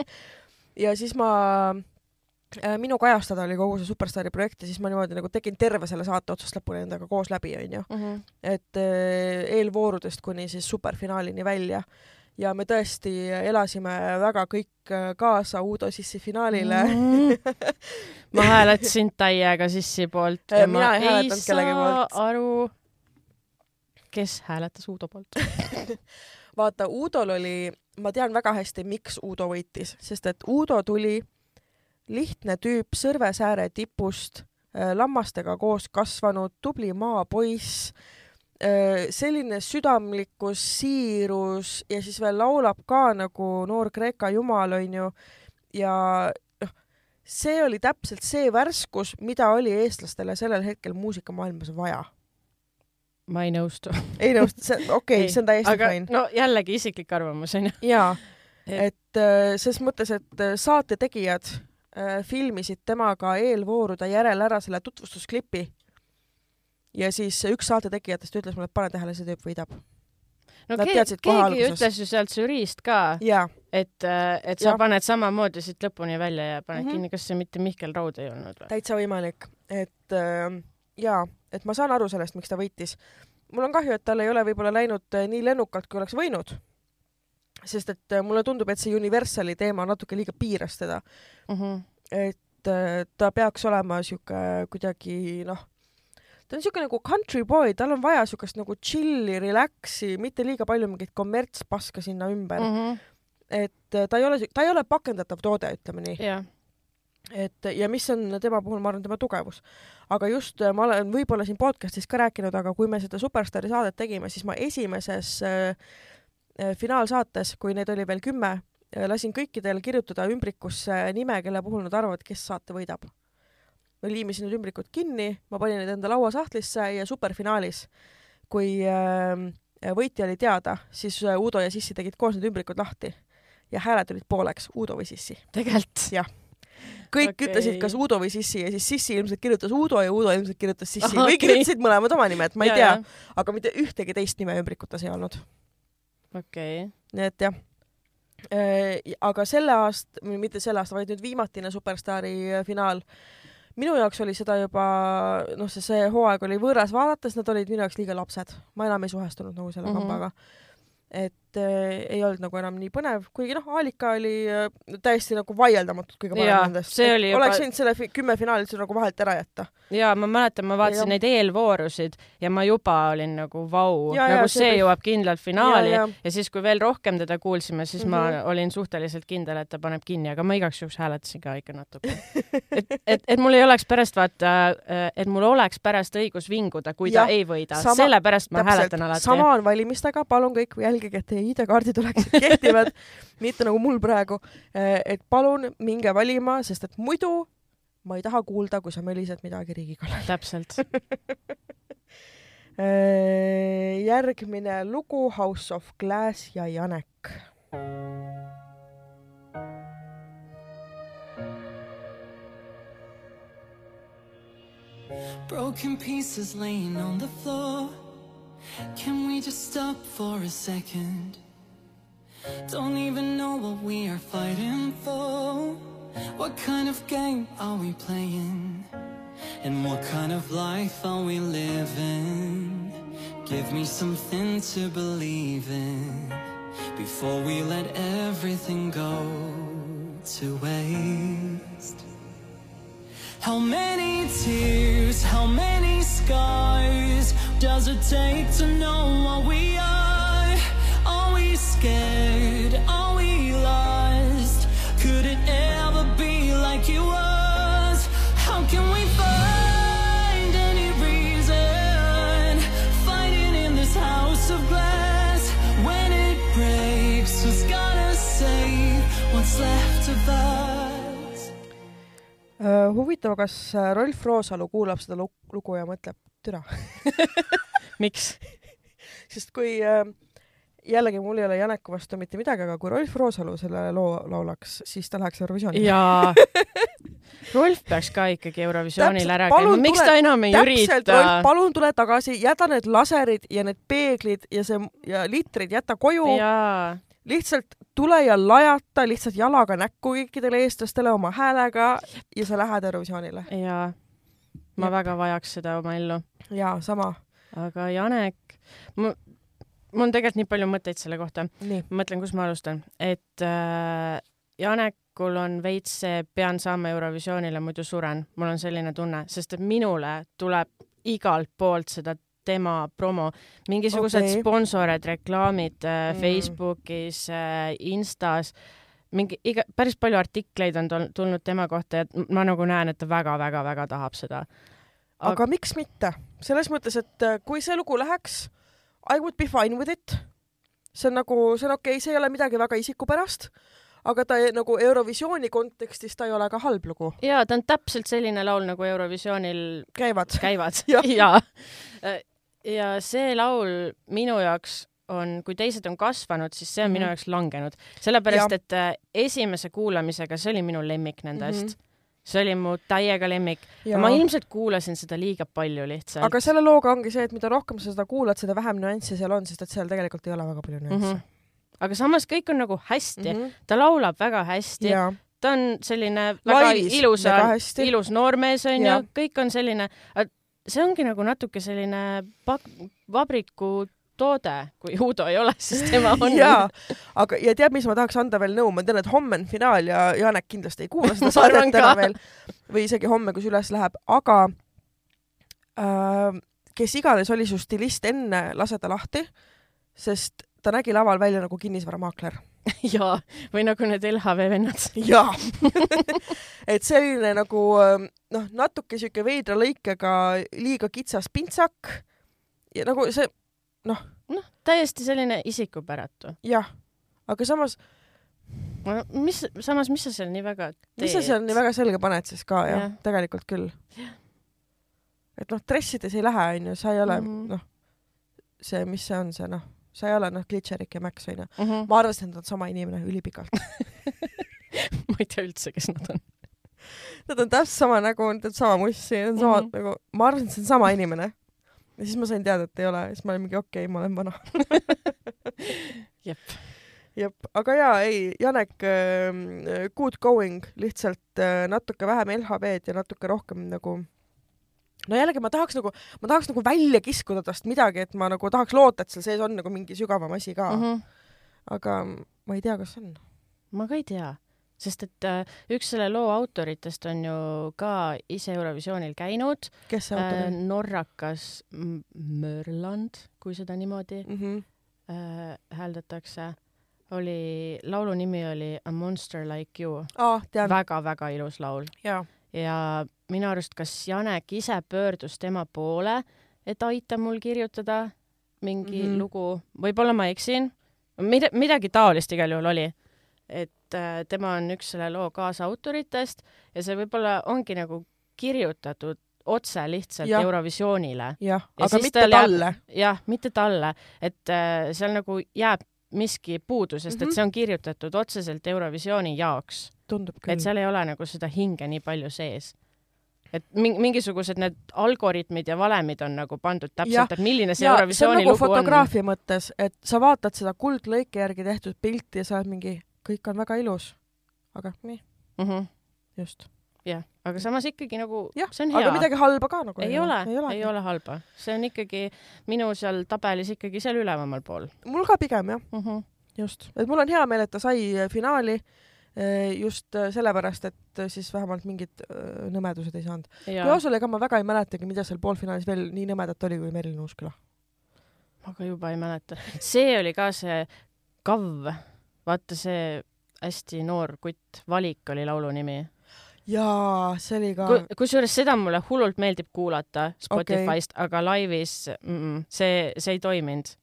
(laughs) ja siis ma äh, minu kajastada oli kogu see Superstaari projekt ja siis ma niimoodi nagu tegin terve selle saate otsast lõpuni endaga koos läbi, onju. Mhm. et äh, eelvoorudest kuni siis superfinaalini välja ja me tõesti elasime väga kõik äh, kaasa Uudo Sissi finaalile mm. ma hääletasin täiega Sissi poolt ja äh, mina ei hääletanud kellegi poolt. aru, kes hääletas Uudo poolt (laughs) vaata, Uudol oli, ma tean väga hästi, miks Uudo võitis, sest et Uudo tuli lihtne tüüp Sõrvesääre tipust, äh, lammastega koos kasvanud, tubli maapoiss selline südamlikkus, siirus ja siis veel laulab ka nagu noor Kreeka jumal, onju. ja noh, see oli täpselt see värskus, mida oli eestlastele sellel hetkel muusikamaailmas vaja. ma ei nõustu. ei nõustu, see, (laughs) okei okay,, see on täiesti fine. no jällegi isiklik arvamus onju. jaa, (laughs) et äh, ses mõttes, et äh, saate tegijad äh, filmisid temaga eelvoorude järel ära selle tutvustusklipi. Ja siis üks saate tegijatest ütles mulle, et pane tähele, see tüüp võidab. no Nad keegi, keegi ütles ju sealt žüriist ka, et, äh, et sa ja. paned samamoodi siit lõpuni välja ja paned mm -hmm. kinni, kas see mitte Mihkel Raud ei olnud või? täitsa võimalik, et äh, jaa, et ma saan aru sellest, miks ta võitis. mul on kahju, et tal ei ole võib-olla läinud äh, nii lennukalt, kui oleks võinud sest et äh, mulle tundub, et see Universali teema natuke liiga piiras teda mm. -hmm. et ta peaks olema sihuke kuidagi noh, ta on siuke nagu country boy, tal on vaja siukest nagu chill'i, relax'i, mitte liiga palju mingit kommertspaska sinna ümber mm. -hmm. et äh, ta ei ole, ta ei ole pakendatav toode, ütleme nii yeah et ja mis on tema puhul, ma arvan, tema tugevus. aga just ma olen võib-olla siin podcast'is ka rääkinud, aga kui me seda Superstaari saadet tegime, siis ma esimeses äh, Äh, finaalsaates, kui neid oli veel kümme, äh, lasin kõikidel kirjutada ümbrikusse nime, kelle puhul nad arvavad, kes saate võidab. Ma liimisin need ümbrikud kinni, ma panin need enda lauasahtlisse ja superfinaalis, kui äh, võitja oli teada, siis Uudo ja Sissi tegid koos need ümbrikud lahti ja hääled olid pooleks, Uudo või Sissi. tegelikult? jah kõik okay. ütlesid kas Uudo või Sissi ja siis Sissi ilmselt kirjutas Uudo ja Uudo ilmselt kirjutas Sissi okay. või kirjutasid mõlemad oma nimed, ma ei ja, tea, aga mitte ühtegi teist nime ümbrikutes ei olnud okei okay.. nii et jah äh, aga selle aasta, mitte selle aasta, vaid nüüd viimatine Superstaari äh, finaal, minu jaoks oli seda juba, noh, see, see hooaeg oli võõras vaadates, nad olid minu jaoks liiga lapsed. ma enam ei suhestunud nagu selle mm -hmm. kambaga. et äh, ei olnud nagu enam nii põnev, kuigi noh, Alika oli äh, täiesti nagu vaieldamatult kõige parem nendest. Juba... oleks võinud selle kümme finaali üldse nagu vahelt ära jätta. ja ma mäletan, ma vaatasin ja. neid eelvoorusid ja ma juba olin nagu vau, nagu see, see jõuab kindlalt finaali ja, ja. ja siis, kui veel rohkem teda kuulsime, siis mm -hmm. ma mhm. olin suhteliselt kindel, et ta paneb kinni, aga ma igaks juhuks hääletasin ka ikka natuke. et, et, et mul ei oleks pärast vaata, äh, et mul oleks pärast õigus vinguda, kui ja, ta ei võida, sellepärast ma täpselt. hääletan alati. sama on valimistega, palun kõik jälgige, et teie ID-kaart kaardid oleksid kehtivad, (laughs) mitte nagu mul praegu. Eh, et palun minge valima, sest et muidu ma ei taha kuulda, kui sa mölised midagi Riigikallal. täpselt eh, (laughs) järgmine lugu House of Glass ja Janek. Broken pieces laying on the floor. Can we just stop for a second? Don't even know what we are fighting for What kind of game are we playing? And what kind of life are we living? Give me something to believe in Before we let everything go to waste How many tears, how many scars Does it take to know what we are? scared? Are we lost? Could it ever be like it was? How can we find any reason? Fighting in this house of glass When it breaks, who's gonna save what's left of us? Uh, huvitav, kas äh, Rolf Roosalu kuulab seda lugu ja mõtleb, türa (laughs) miks? (laughs) sest kui äh, jällegi mul ei ole Janeku vastu mitte midagi, aga kui Rolf Roosalu selle loo laulaks, siis ta läheks Eurovisiooni. jaa (laughs) Rolf peaks ka ikkagi Eurovisioonil ära käima, miks ta enam ei täpselt, ürita? palun tule tagasi, jäta need laserid ja need peeglid ja see ja litrid, jäta koju. lihtsalt tule ja lajata lihtsalt jalaga näkku kõikidele eestlastele oma häälega ja sa lähed Eurovisioonile. jaa, ma ja. väga vajaks seda oma ellu. jaa, sama. aga Janek, ma mul on tegelikult nii palju mõtteid selle kohta. ma mõtlen, kus ma alustan, et äh, Janekul on veits see pean saama Eurovisioonile, muidu suren, mul on selline tunne, sest et minule tuleb igalt poolt seda tema promo, mingisugused okay. sponsorid, reklaamid äh, mm. Facebookis äh,, Instas, mingi iga, päris palju artikleid on tulnud tema kohta ja ma nagu näen, et ta väga-väga-väga tahab seda. aga, aga miks mitte? selles mõttes, et äh, kui see lugu läheks I would be fine with it. see on nagu, see on okei okay,, see ei ole midagi väga isikupärast, aga ta nagu Eurovisiooni kontekstis ta ei ole ka halb lugu. jaa, ta on täpselt selline laul, nagu Eurovisioonil käivad, käivad. (laughs) ja, ja. ja see laul minu jaoks on, kui teised on kasvanud, siis see on mm -hmm. minu mhm. jaoks langenud, sellepärast ja. et äh, esimese kuulamisega see oli minu lemmik nendest mm. -hmm see oli mu täiega lemmik. ma ilmselt kuulasin seda liiga palju lihtsalt. aga selle looga ongi see, et mida rohkem sa seda kuulad, seda vähem nüansse seal on, sest et seal tegelikult ei ole väga palju nüansse mm. -hmm. aga samas kõik on nagu hästi mm, -hmm. ta laulab väga hästi, ta on selline väga Laivis, ilusa, ilus noormees onju, kõik on selline, see ongi nagu natuke selline vabriku toode, kui Uudo ei ole, siis tema on. jaa, aga ja tead, mis ma tahaks anda veel nõu, ma tean, et homme on finaal ja Janek kindlasti ei kuula seda (laughs) saadet täna veel. Või isegi homme, kui see üles läheb, aga äh, kes iganes oli su stilist enne, lase ta lahti, sest ta nägi laval välja nagu kinnisvaramaakler. (laughs) Jaa, või nagu need LHV vennad. jaa. (laughs) Et selline nagu noh, natuke sihuke veidra lõikega liiga kitsas pintsak. Ja nagu see noh. noh, täiesti selline isikupäratu. jah, aga samas mis, samas, mis sa seal nii väga teed? mis sa seal nii väga selga paned siis ka jah ja., tegelikult küll. et noh, dressides ei lähe, onju, sa ei ole mm -hmm. noh, see, mis see on, see noh, sa ei ole noh, Glitcherik ja Max onju mm. -hmm. ma arvasin, et nad on sama inimene ülipikalt (laughs) ma ei tea üldse, kes nad on Nad on täpselt sama nägu, nad on sama mussi, nad on samad mm -hmm. nagu, ma arvasin, et see on sama inimene ja siis ma sain teada, et ei ole, siis ma olin mingi okei okay,, ma olen vana (laughs) jep. jep, aga jaa, ei, Janek äh,, good going, lihtsalt äh, natuke vähem LHV-d ja natuke rohkem nagu no jällegi ma tahaks nagu, ma tahaks nagu välja kiskuda tast midagi, et ma nagu tahaks loota, et seal sees on nagu mingi sügavam asi ka mm. -hmm. aga ma ei tea, kas on. ma ka ei tea sest et äh, üks selle loo autoritest on ju ka ise Eurovisioonil käinud. kes see autor on äh,? norrakas Mörland, kui seda niimoodi mm -hmm. äh, hääldatakse. oli, laulu nimi oli A Monster Like You oh,. väga-väga ilus laul. ja minu arust, kas Janek ise pöördus tema poole, et aita mul kirjutada mingi mm -hmm. lugu, võib-olla ma eksin, mida, midagi taolist igal juhul oli et äh, tema on üks selle loo kaasautoritest ja see võib-olla ongi nagu kirjutatud otse lihtsalt ja. Eurovisioonile. jah, aga mitte talle. jah, mitte talle, et äh, seal nagu jääb miski puudu, sest mm -hmm. et mhm. see on kirjutatud otseselt Eurovisiooni jaoks. et seal ei ole nagu seda hinge nii palju sees et mingisugused need algoritmid ja valemid on nagu pandud täpselt, et milline see Eurovisiooni nagu lugu on. fotograafia mõttes, et sa vaatad seda kuldlõike järgi tehtud pilti ja sa oled mingi, kõik on väga ilus, aga nii mm. -hmm. just. jah, aga samas ikkagi nagu ja, see on hea. aga midagi halba ka nagu ei, ei ole, ei ole, ei ole halba, see on ikkagi minu seal tabelis ikkagi seal üleval pool. mul ka pigem jah mm, -hmm. just, et mul on hea meel, et ta sai äh, finaali äh, just äh, sellepärast, et siis vähemalt mingid nõmedused ei saanud. kui aus olla, ega ma väga ei mäletagi, mida seal poolfinaalis veel nii nõmedat oli kui Merilin Uusküla. ma ka juba ei mäleta. see oli ka see Kav vaata see hästi noor kutt, Valik oli laulu nimi. jaa, see oli ka. kusjuures seda mulle hullult meeldib kuulata Spotify'st okay., aga laivis mm -mm, see, see ei toiminud.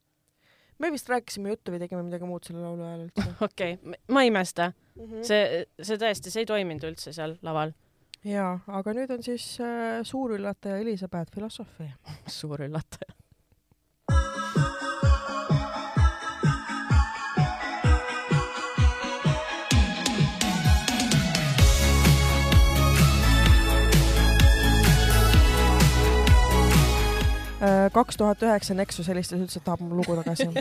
me vist rääkisime juttu või tegime midagi muud selle laulu ajal üldse. (laughs) okei okay., ma ei imesta mm. -hmm. see, see tõesti, see ei toiminud üldse seal laval. jaa, aga nüüd on siis äh, suur üllataja Elizabeth Philosophy (laughs) suur üllataja kaks tuhat üheksa Nexus helistas üldse, et tahab mu lugu tagasi. (laughs)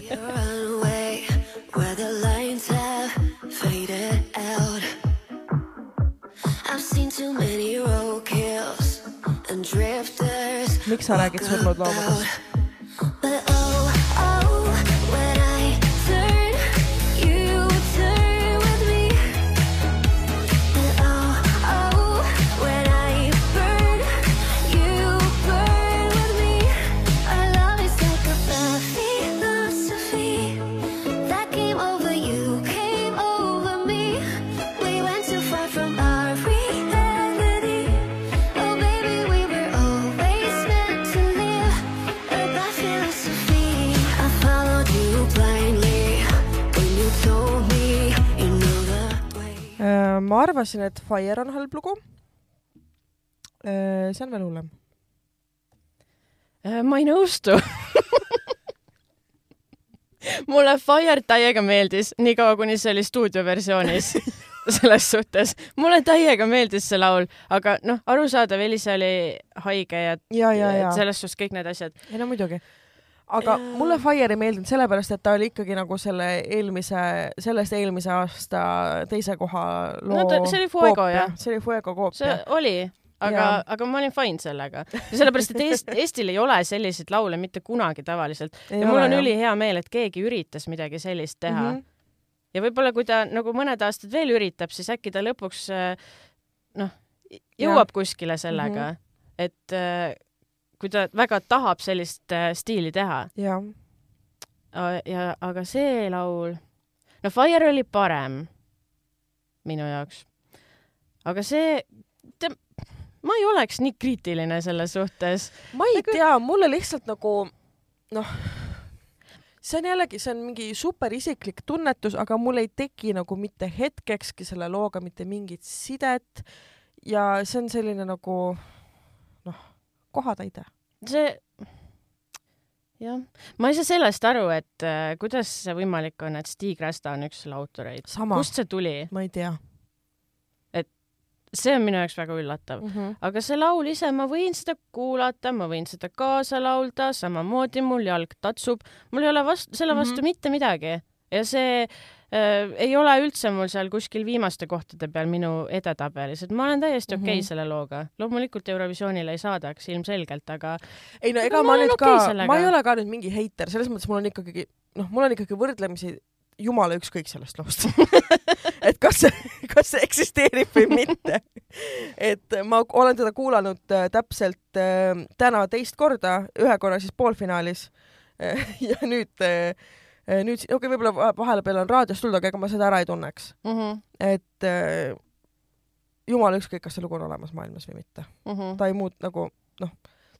miks sa räägid surnud loomadest? Ma arvasin, et Fire on halb lugu. Äh, see on veel hullem. Äh, ma ei nõustu mulle Fire täiega meeldis, niikaua kuni see oli stuudioversioonis (laughs) selles suhtes. mulle täiega meeldis see laul, aga noh, arusaadav, Elisa oli haige ja, ja, ja, ja. selles suhtes kõik need asjad. ei no muidugi. Aga mulle Fire ei meeldinud sellepärast, et ta oli ikkagi nagu selle eelmise, sellest eelmise aasta teise koha loo no, ta, see oli Fuego, jah? see oli Fuego koopia. see oli aga, aga ma olin fine sellega. sellepärast, et Eest, Eestil ei ole selliseid laule mitte kunagi tavaliselt. ja mul on ülihea meel, et keegi üritas midagi sellist teha mm. -hmm. ja võib-olla, kui ta nagu mõned aastad veel üritab, siis äkki ta lõpuks äh, noh, jõuab ja. kuskile sellega mm, -hmm. et äh, kui ta väga tahab sellist äh, stiili teha. ja, ja, aga see laul, no Fire oli parem minu jaoks. aga see, ma ei oleks nii kriitiline selle suhtes. ma ei nagu... tea, mulle lihtsalt nagu noh, see on jällegi, see on mingi super isiklik tunnetus, aga mul ei teki nagu mitte hetkekski selle looga mitte mingit sidet. ja see on selline nagu noh, kohatäide. See jah, ma ei saa sellest aru, et äh, kuidas see võimalik on, et Stig Rästa on üks selle autoreid. kust see tuli? ma ei tea see on minu jaoks väga üllatav mm. -hmm. aga see laul ise, ma võin seda kuulata, ma võin seda kaasa laulda, samamoodi mul jalg tatsub, mul ei ole vastu, selle vastu mm -hmm. mitte midagi ja see ei ole üldse mul seal kuskil viimaste kohtade peal minu edetabelis, et ma olen täiesti okei okay mm -hmm. selle looga. loomulikult Eurovisioonile ei saadaks ilmselgelt, aga ei no ega ma, ma nüüd okay ka, ma ei ole ka nüüd mingi heiter, selles mõttes mul on ikkagi, noh, mul on ikkagi võrdlemisi jumala ükskõik sellest loost (laughs) et kas see, kas see eksisteerib või mitte. et ma olen teda kuulanud äh, täpselt äh, täna teist korda, ühe korra siis poolfinaalis äh, (laughs) ja nüüd äh, nüüd, okei okay,, võib-olla vahepeal on raadiost tulnud, aga ega ma seda ära ei tunneks mm. -hmm. et äh, jumala ükskõik, kas see lugu on olemas maailmas või mitte mm. -hmm. ta ei muut- nagu noh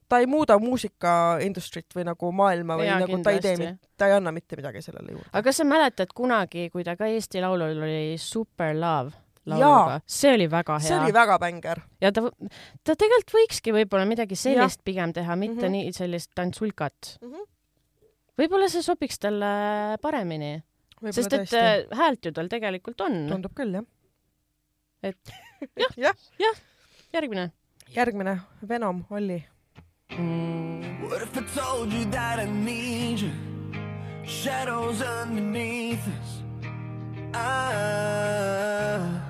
ta ei muuda muusikaindustrit või nagu maailma või ja, nagu kindlasti. ta ei tee, ta ei anna mitte midagi sellele juurde. aga kas sa mäletad kunagi, kui ta ka Eesti Laulul oli Super Love? lauluga, see oli väga hea. see oli väga bängar. ja ta, ta tegelikult võikski võib-olla midagi sellist ja. pigem teha, mitte mm -hmm. nii sellist tantsulkat mm. -hmm. Võib-olla see sobiks talle paremini. sest et tõesti. Äh, häält ju tal tegelikult on. tundub küll, jah. et (laughs) jah, jah ja. ja., järgmine. järgmine, Venom, Olli What if I told you that I need you? Shadows underneath us. Ah.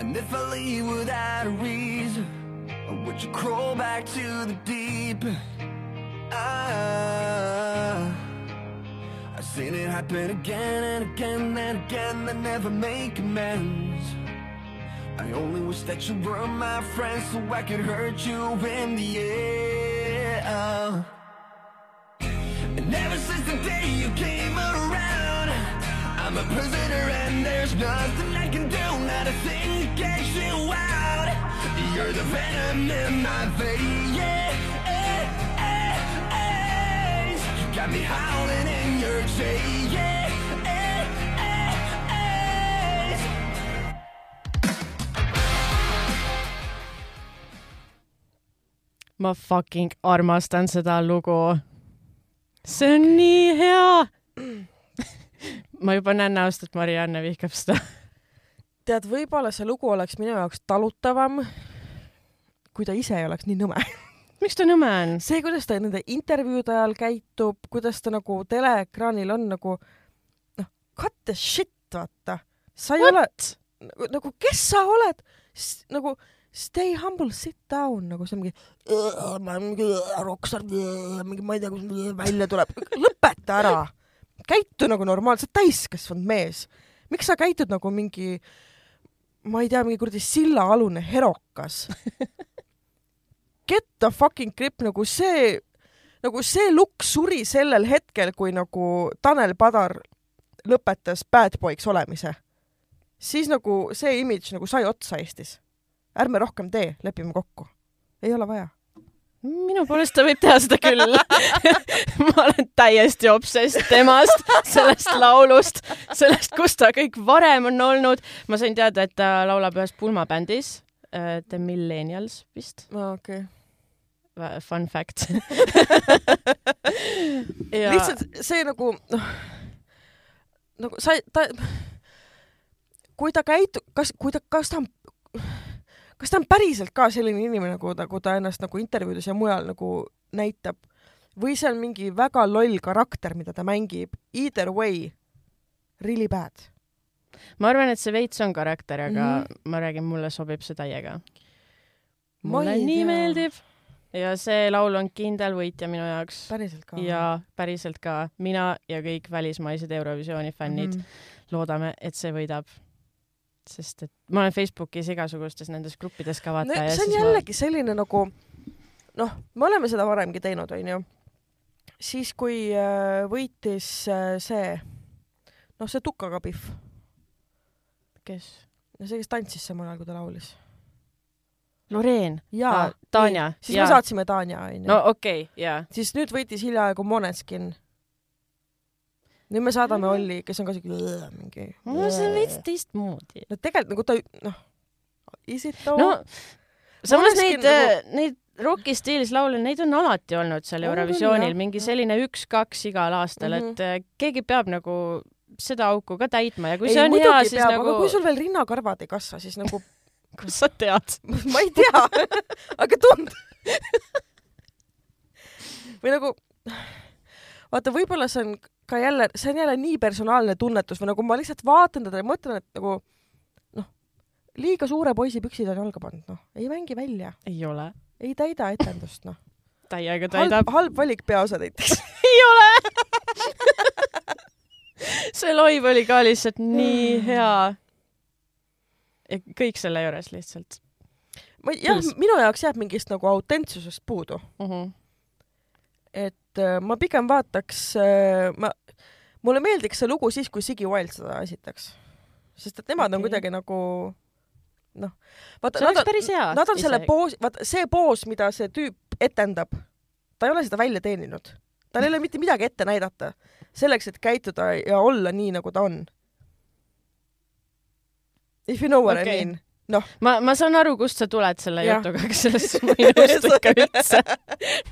And if I leave without a reason, would you crawl back to the deep? Ah. I've seen it happen again and again and again. They never make amends. I only wish that you were my friend so I could hurt you in the end. And ever since the day you came around, I'm a prisoner and there's nothing You're the venom in my veins. You got me howling in your chain. ma fucking armastan seda lugu. see on nii hea ma juba näen näost, et Marianne vihkab seda. tead, võib-olla see lugu oleks minu jaoks talutavam, kui ta ise ei oleks nii nõme (laughs) miks ta nõme on? see, kuidas ta nende intervjuude ajal käitub, kuidas ta nagu teleekraanil on nagu noh, cut the shit, vaata. sa ei What? ole nagu, kes sa oled? nagu stay humble, sit down nagu see mingi, ma olen mingi rokkstaar, mingi ma ei tea, kus välja tuleb, (laughs) lõpeta ära. käitu nagu normaalselt täiskasvanud mees. miks sa käitud nagu mingi, ma ei tea, mingi kuradi sillaalune herokas (laughs) Get the fucking grip, nagu see, nagu see lukk suri sellel hetkel, kui nagu Tanel Padar lõpetas bad boy'ks olemise. siis nagu see imidž nagu sai otsa Eestis ärme rohkem tee, lepime kokku. ei ole vaja minu poolest ta võib teha seda küll (laughs) ma olen täiesti obsess temast, sellest laulust, sellest, kus ta kõik varem on olnud. ma sain teada, et ta laulab ühes pulmabändis uh,, The Millennials vist. aa, okei okay fun fact. (laughs) Ja... lihtsalt see nagu noh, nagu sa, ta, kui ta käitub, kas, kui ta, kas ta on, kas ta on päriselt ka selline inimene, nagu kui ta ennast nagu intervjuudes ja mujal nagu näitab? Või see on mingi väga loll karakter, mida ta mängib, either way, really bad. Ma arvan, et see veits on karakter, aga mm -hmm. ma räägin, mulle sobib see täiega. mulle nii tea. meeldib ja see laul on kindel võitja minu jaoks. päriselt ka? ja päriselt ka. mina ja kõik välismaised Eurovisiooni fännid mm -hmm. loodame, et see võidab sest et ma olen Facebookis igasugustes nendes gruppides ka vaata no,. see on jällegi ma... selline nagu noh, me oleme seda varemgi teinud, onju siis, kui äh, võitis äh, see, noh, see tukaga Pihv. Kes? no see, kes tantsis samal ajal, kui ta laulis. Loreen? jaa. Tanja? siis ja. me saatsime Tanja, onju. no okei okay,, jaa. siis nüüd võitis hiljaaegu Måneskin. nüüd me saadame Olli, kes on ka siuke mingi. no see on veits teistmoodi. no tegelikult nagu ta, noh, is it though? no samas neid nagu..., neid roki stiilis laule, neid on alati olnud seal Eurovisioonil, mingi selline üks-kaks igal aastal mm, -hmm. et äh, keegi peab nagu seda auku ka täitma ja kui ei, see on hea, siis peab, nagu. kui sul veel rinnakarvad ei kasva, siis nagu (laughs) kust sa tead (laughs) ma ei tea aga tund- (laughs) või nagu, vaata, võib-olla see on ka jälle, see on jälle nii personaalne tunnetus või nagu ma lihtsalt vaatan teda ja mõtlen, et nagu noh, liiga suure poisi püksid on jalga pannud, noh, ei mängi välja. ei ole ei täida etendust, noh. täiega täidab. halb valik peaosa näiteks ei ole (laughs) see loiv oli ka lihtsalt nii hea. ja kõik selle juures lihtsalt. ma, jah, minu jaoks jääb mingist nagu autentsusest puudu. Mhm. -huh. et äh, ma pigem vaataks äh,, ma, mulle meeldiks see lugu siis, kui Ziggy Wild seda esitaks. sest et nemad okay. on kuidagi nagu noh, vaata. päris hea. Nad on selle poos, vaata see poos, mida see tüüp etendab, ta ei ole seda välja teeninud. tal ei ole mitte midagi ette näidata selleks, et käituda ja olla nii, nagu ta on. If you know what okay. I mean noh. ma, ma saan aru, kust sa tuled selle ja. jutuga, aga sellest (laughs) ma ei nõustu ikka üldse.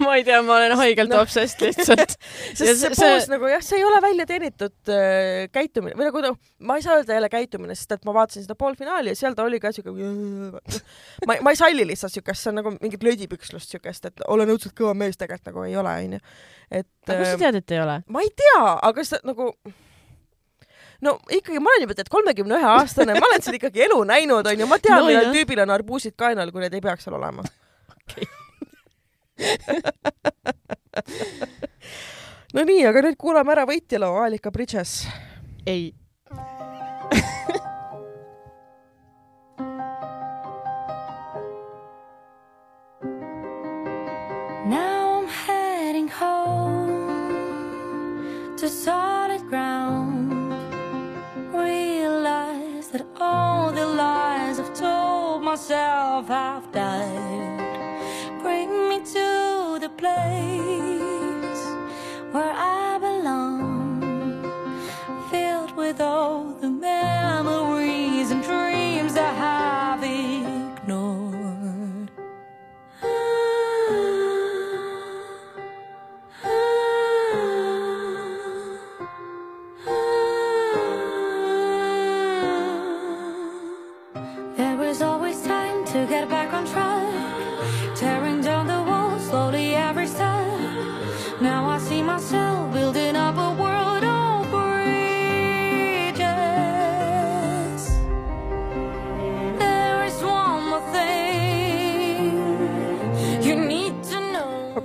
ma ei tea, ma olen haigelt no. obsessed lihtsalt. (laughs) sest see, see poos nagu jah, see ei ole välja teenitud äh, käitumine või nagu noh, ma ei saa öelda jälle käitumine, sest et ma vaatasin seda poolfinaali ja seal ta oli ka siuke (laughs) ma, ma ei salli lihtsalt siukest, see on nagu mingit lödipükslust siukest, et olen õudselt kõva mees, tegelikult nagu ei ole, onju. et. aga kust sa tead, et ei ole? ma ei tea, aga see nagu no ikkagi ma olen juba tead kolmekümne ühe aastane, ma olen seal ikkagi elu näinud, onju, ma tean no,, millal tüübil on arbuusid kaenal, kui need ei peaks seal olema. okei. (laughs) no nii, aga nüüd kuulame ära võitja loo Alika Bridges. ei Now I'm heading home to solid myself have died. Bring me to the place where I belong, filled with all the memories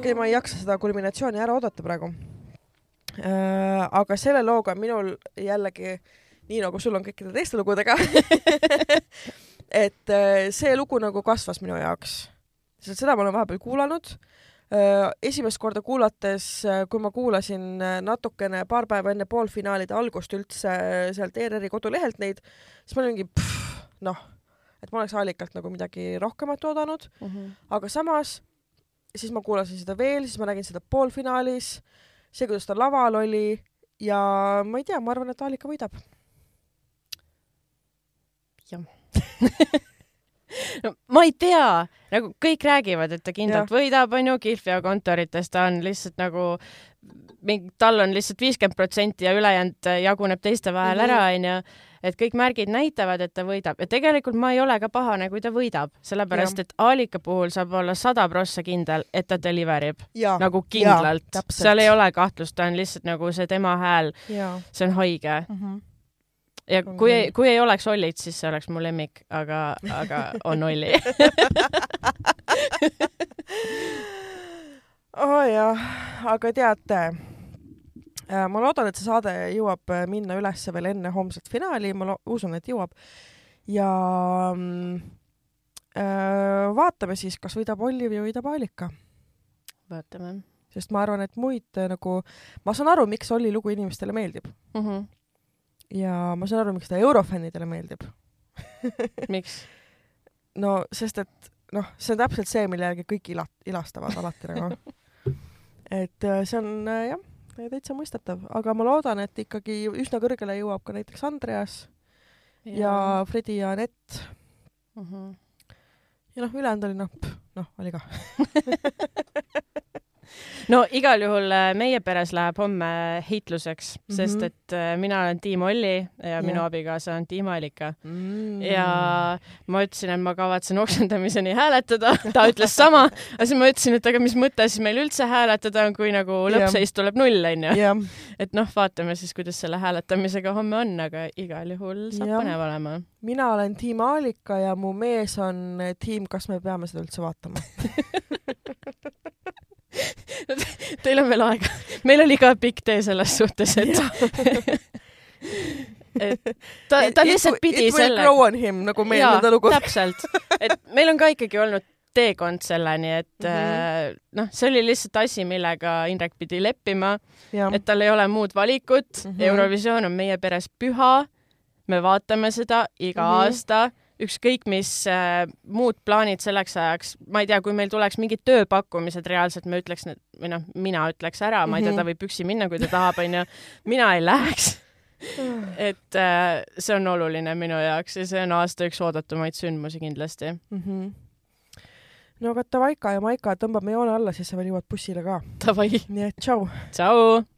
okei okay,, ma ei jaksa seda kulminatsiooni ära oodata praegu äh,. aga selle looga on minul jällegi nii nagu sul on kõikide teiste lugudega (laughs) et äh, see lugu nagu kasvas minu jaoks, sest seda ma olen vahepeal kuulanud. Äh, esimest korda kuulates, äh, kui ma kuulasin natukene paar päeva enne poolfinaalide algust üldse sealt ERR-i kodulehelt neid, siis ma olin mingi noh, et ma oleks Allikalt nagu midagi rohkemat oodanud mm, -hmm. aga samas siis ma kuulasin seda veel, siis ma nägin seda poolfinaalis, see, kuidas ta laval oli ja ma ei tea, ma arvan, et Allika võidab. jah (laughs) no ma ei tea, nagu kõik räägivad, et ta kindlalt ja. võidab, onju, kihlveo kontorites ta on lihtsalt nagu mingi, tal on lihtsalt viiskümmend protsenti ja ülejäänud jaguneb teiste vahel mm -hmm. ära, onju. Et kõik märgid näitavad, et ta võidab. Ja tegelikult ma ei ole ka pahane, kui ta võidab, sellepärast ja. et Aalika puhul saab olla sada prossa kindel, et ta deliver ib. Nagu kindlalt. seal ei ole kahtlust, ta on lihtsalt nagu see tema hääl, see on haige. Mm. -hmm ja kui ei, kui ei oleks Ollit, siis see oleks mu lemmik, aga, aga on Olli. (laughs) Oh jah, aga teate, ma loodan, et see saade jõuab äh, minna ülesse veel enne homset finaali, ma usun, et jõuab. ja mm, äh, vaatame siis, kas võidab Olli või võidab Aalika. vaatame. sest ma arvan, et muid äh, nagu, ma saan aru, miks Olli lugu inimestele meeldib mm. -hmm ja ma saan aru, miks ta eurofännidele meeldib (laughs) miks? no sest, et noh, see on täpselt see, mille järgi kõik ila-, ilastavad alati nagu. (laughs) et äh, see on äh, jah, täitsa mõistetav, aga ma loodan, et ikkagi üsna kõrgele jõuab ka näiteks Andreas ja, ja Fredi ja Anett uh. Mhm. -huh. ja noh, ülejäänud oli noh, noh, oli ka (laughs) no igal juhul äh, meie peres läheb homme heitluseks mm, -hmm. sest et äh, mina olen tiim Olli ja yeah. minu abikaasa on tiim Alika mm. -hmm. ja ma ütlesin, et ma kavatsen oksendamiseni hääletada, (laughs) ta ütles sama, aga siis ma ütlesin, et aga mis mõte siis meil üldse hääletada on, kui nagu lõppseis tuleb null, onju. et noh, vaatame siis, kuidas selle hääletamisega homme on, aga igal juhul saab yeah. põnev olema. mina olen tiim Alika ja mu mees on tiim Kas me peame seda üldse vaatama (laughs) (laughs) Teil on veel aega. meil oli ka pikk tee selles suhtes, et (laughs) et ta, ta lihtsalt pidi selle. Grow on him nagu meil nende lugu. täpselt, et meil on ka ikkagi olnud teekond selleni, et mm -hmm. noh, see oli lihtsalt asi, millega Indrek pidi leppima, et tal ei ole muud valikut mm. -hmm. Eurovisioon on meie peres püha. me vaatame seda iga mm -hmm. aasta ükskõik mis äh, muud plaanid selleks ajaks, ma ei tea, kui meil tuleks mingid tööpakkumised reaalselt, me ütleks need või noh, mina ütleks ära, ma ei tea, ta mhm. võib üksi minna, kui ta tahab, onju. mina ei läheks et äh, see on oluline minu jaoks ja see on aasta üks oodatumaid sündmusi kindlasti mm. -hmm. no aga Tavaika ja Maika, tõmbame joone alla, siis sa veel jõuad bussile ka. nii et tšau. tšau.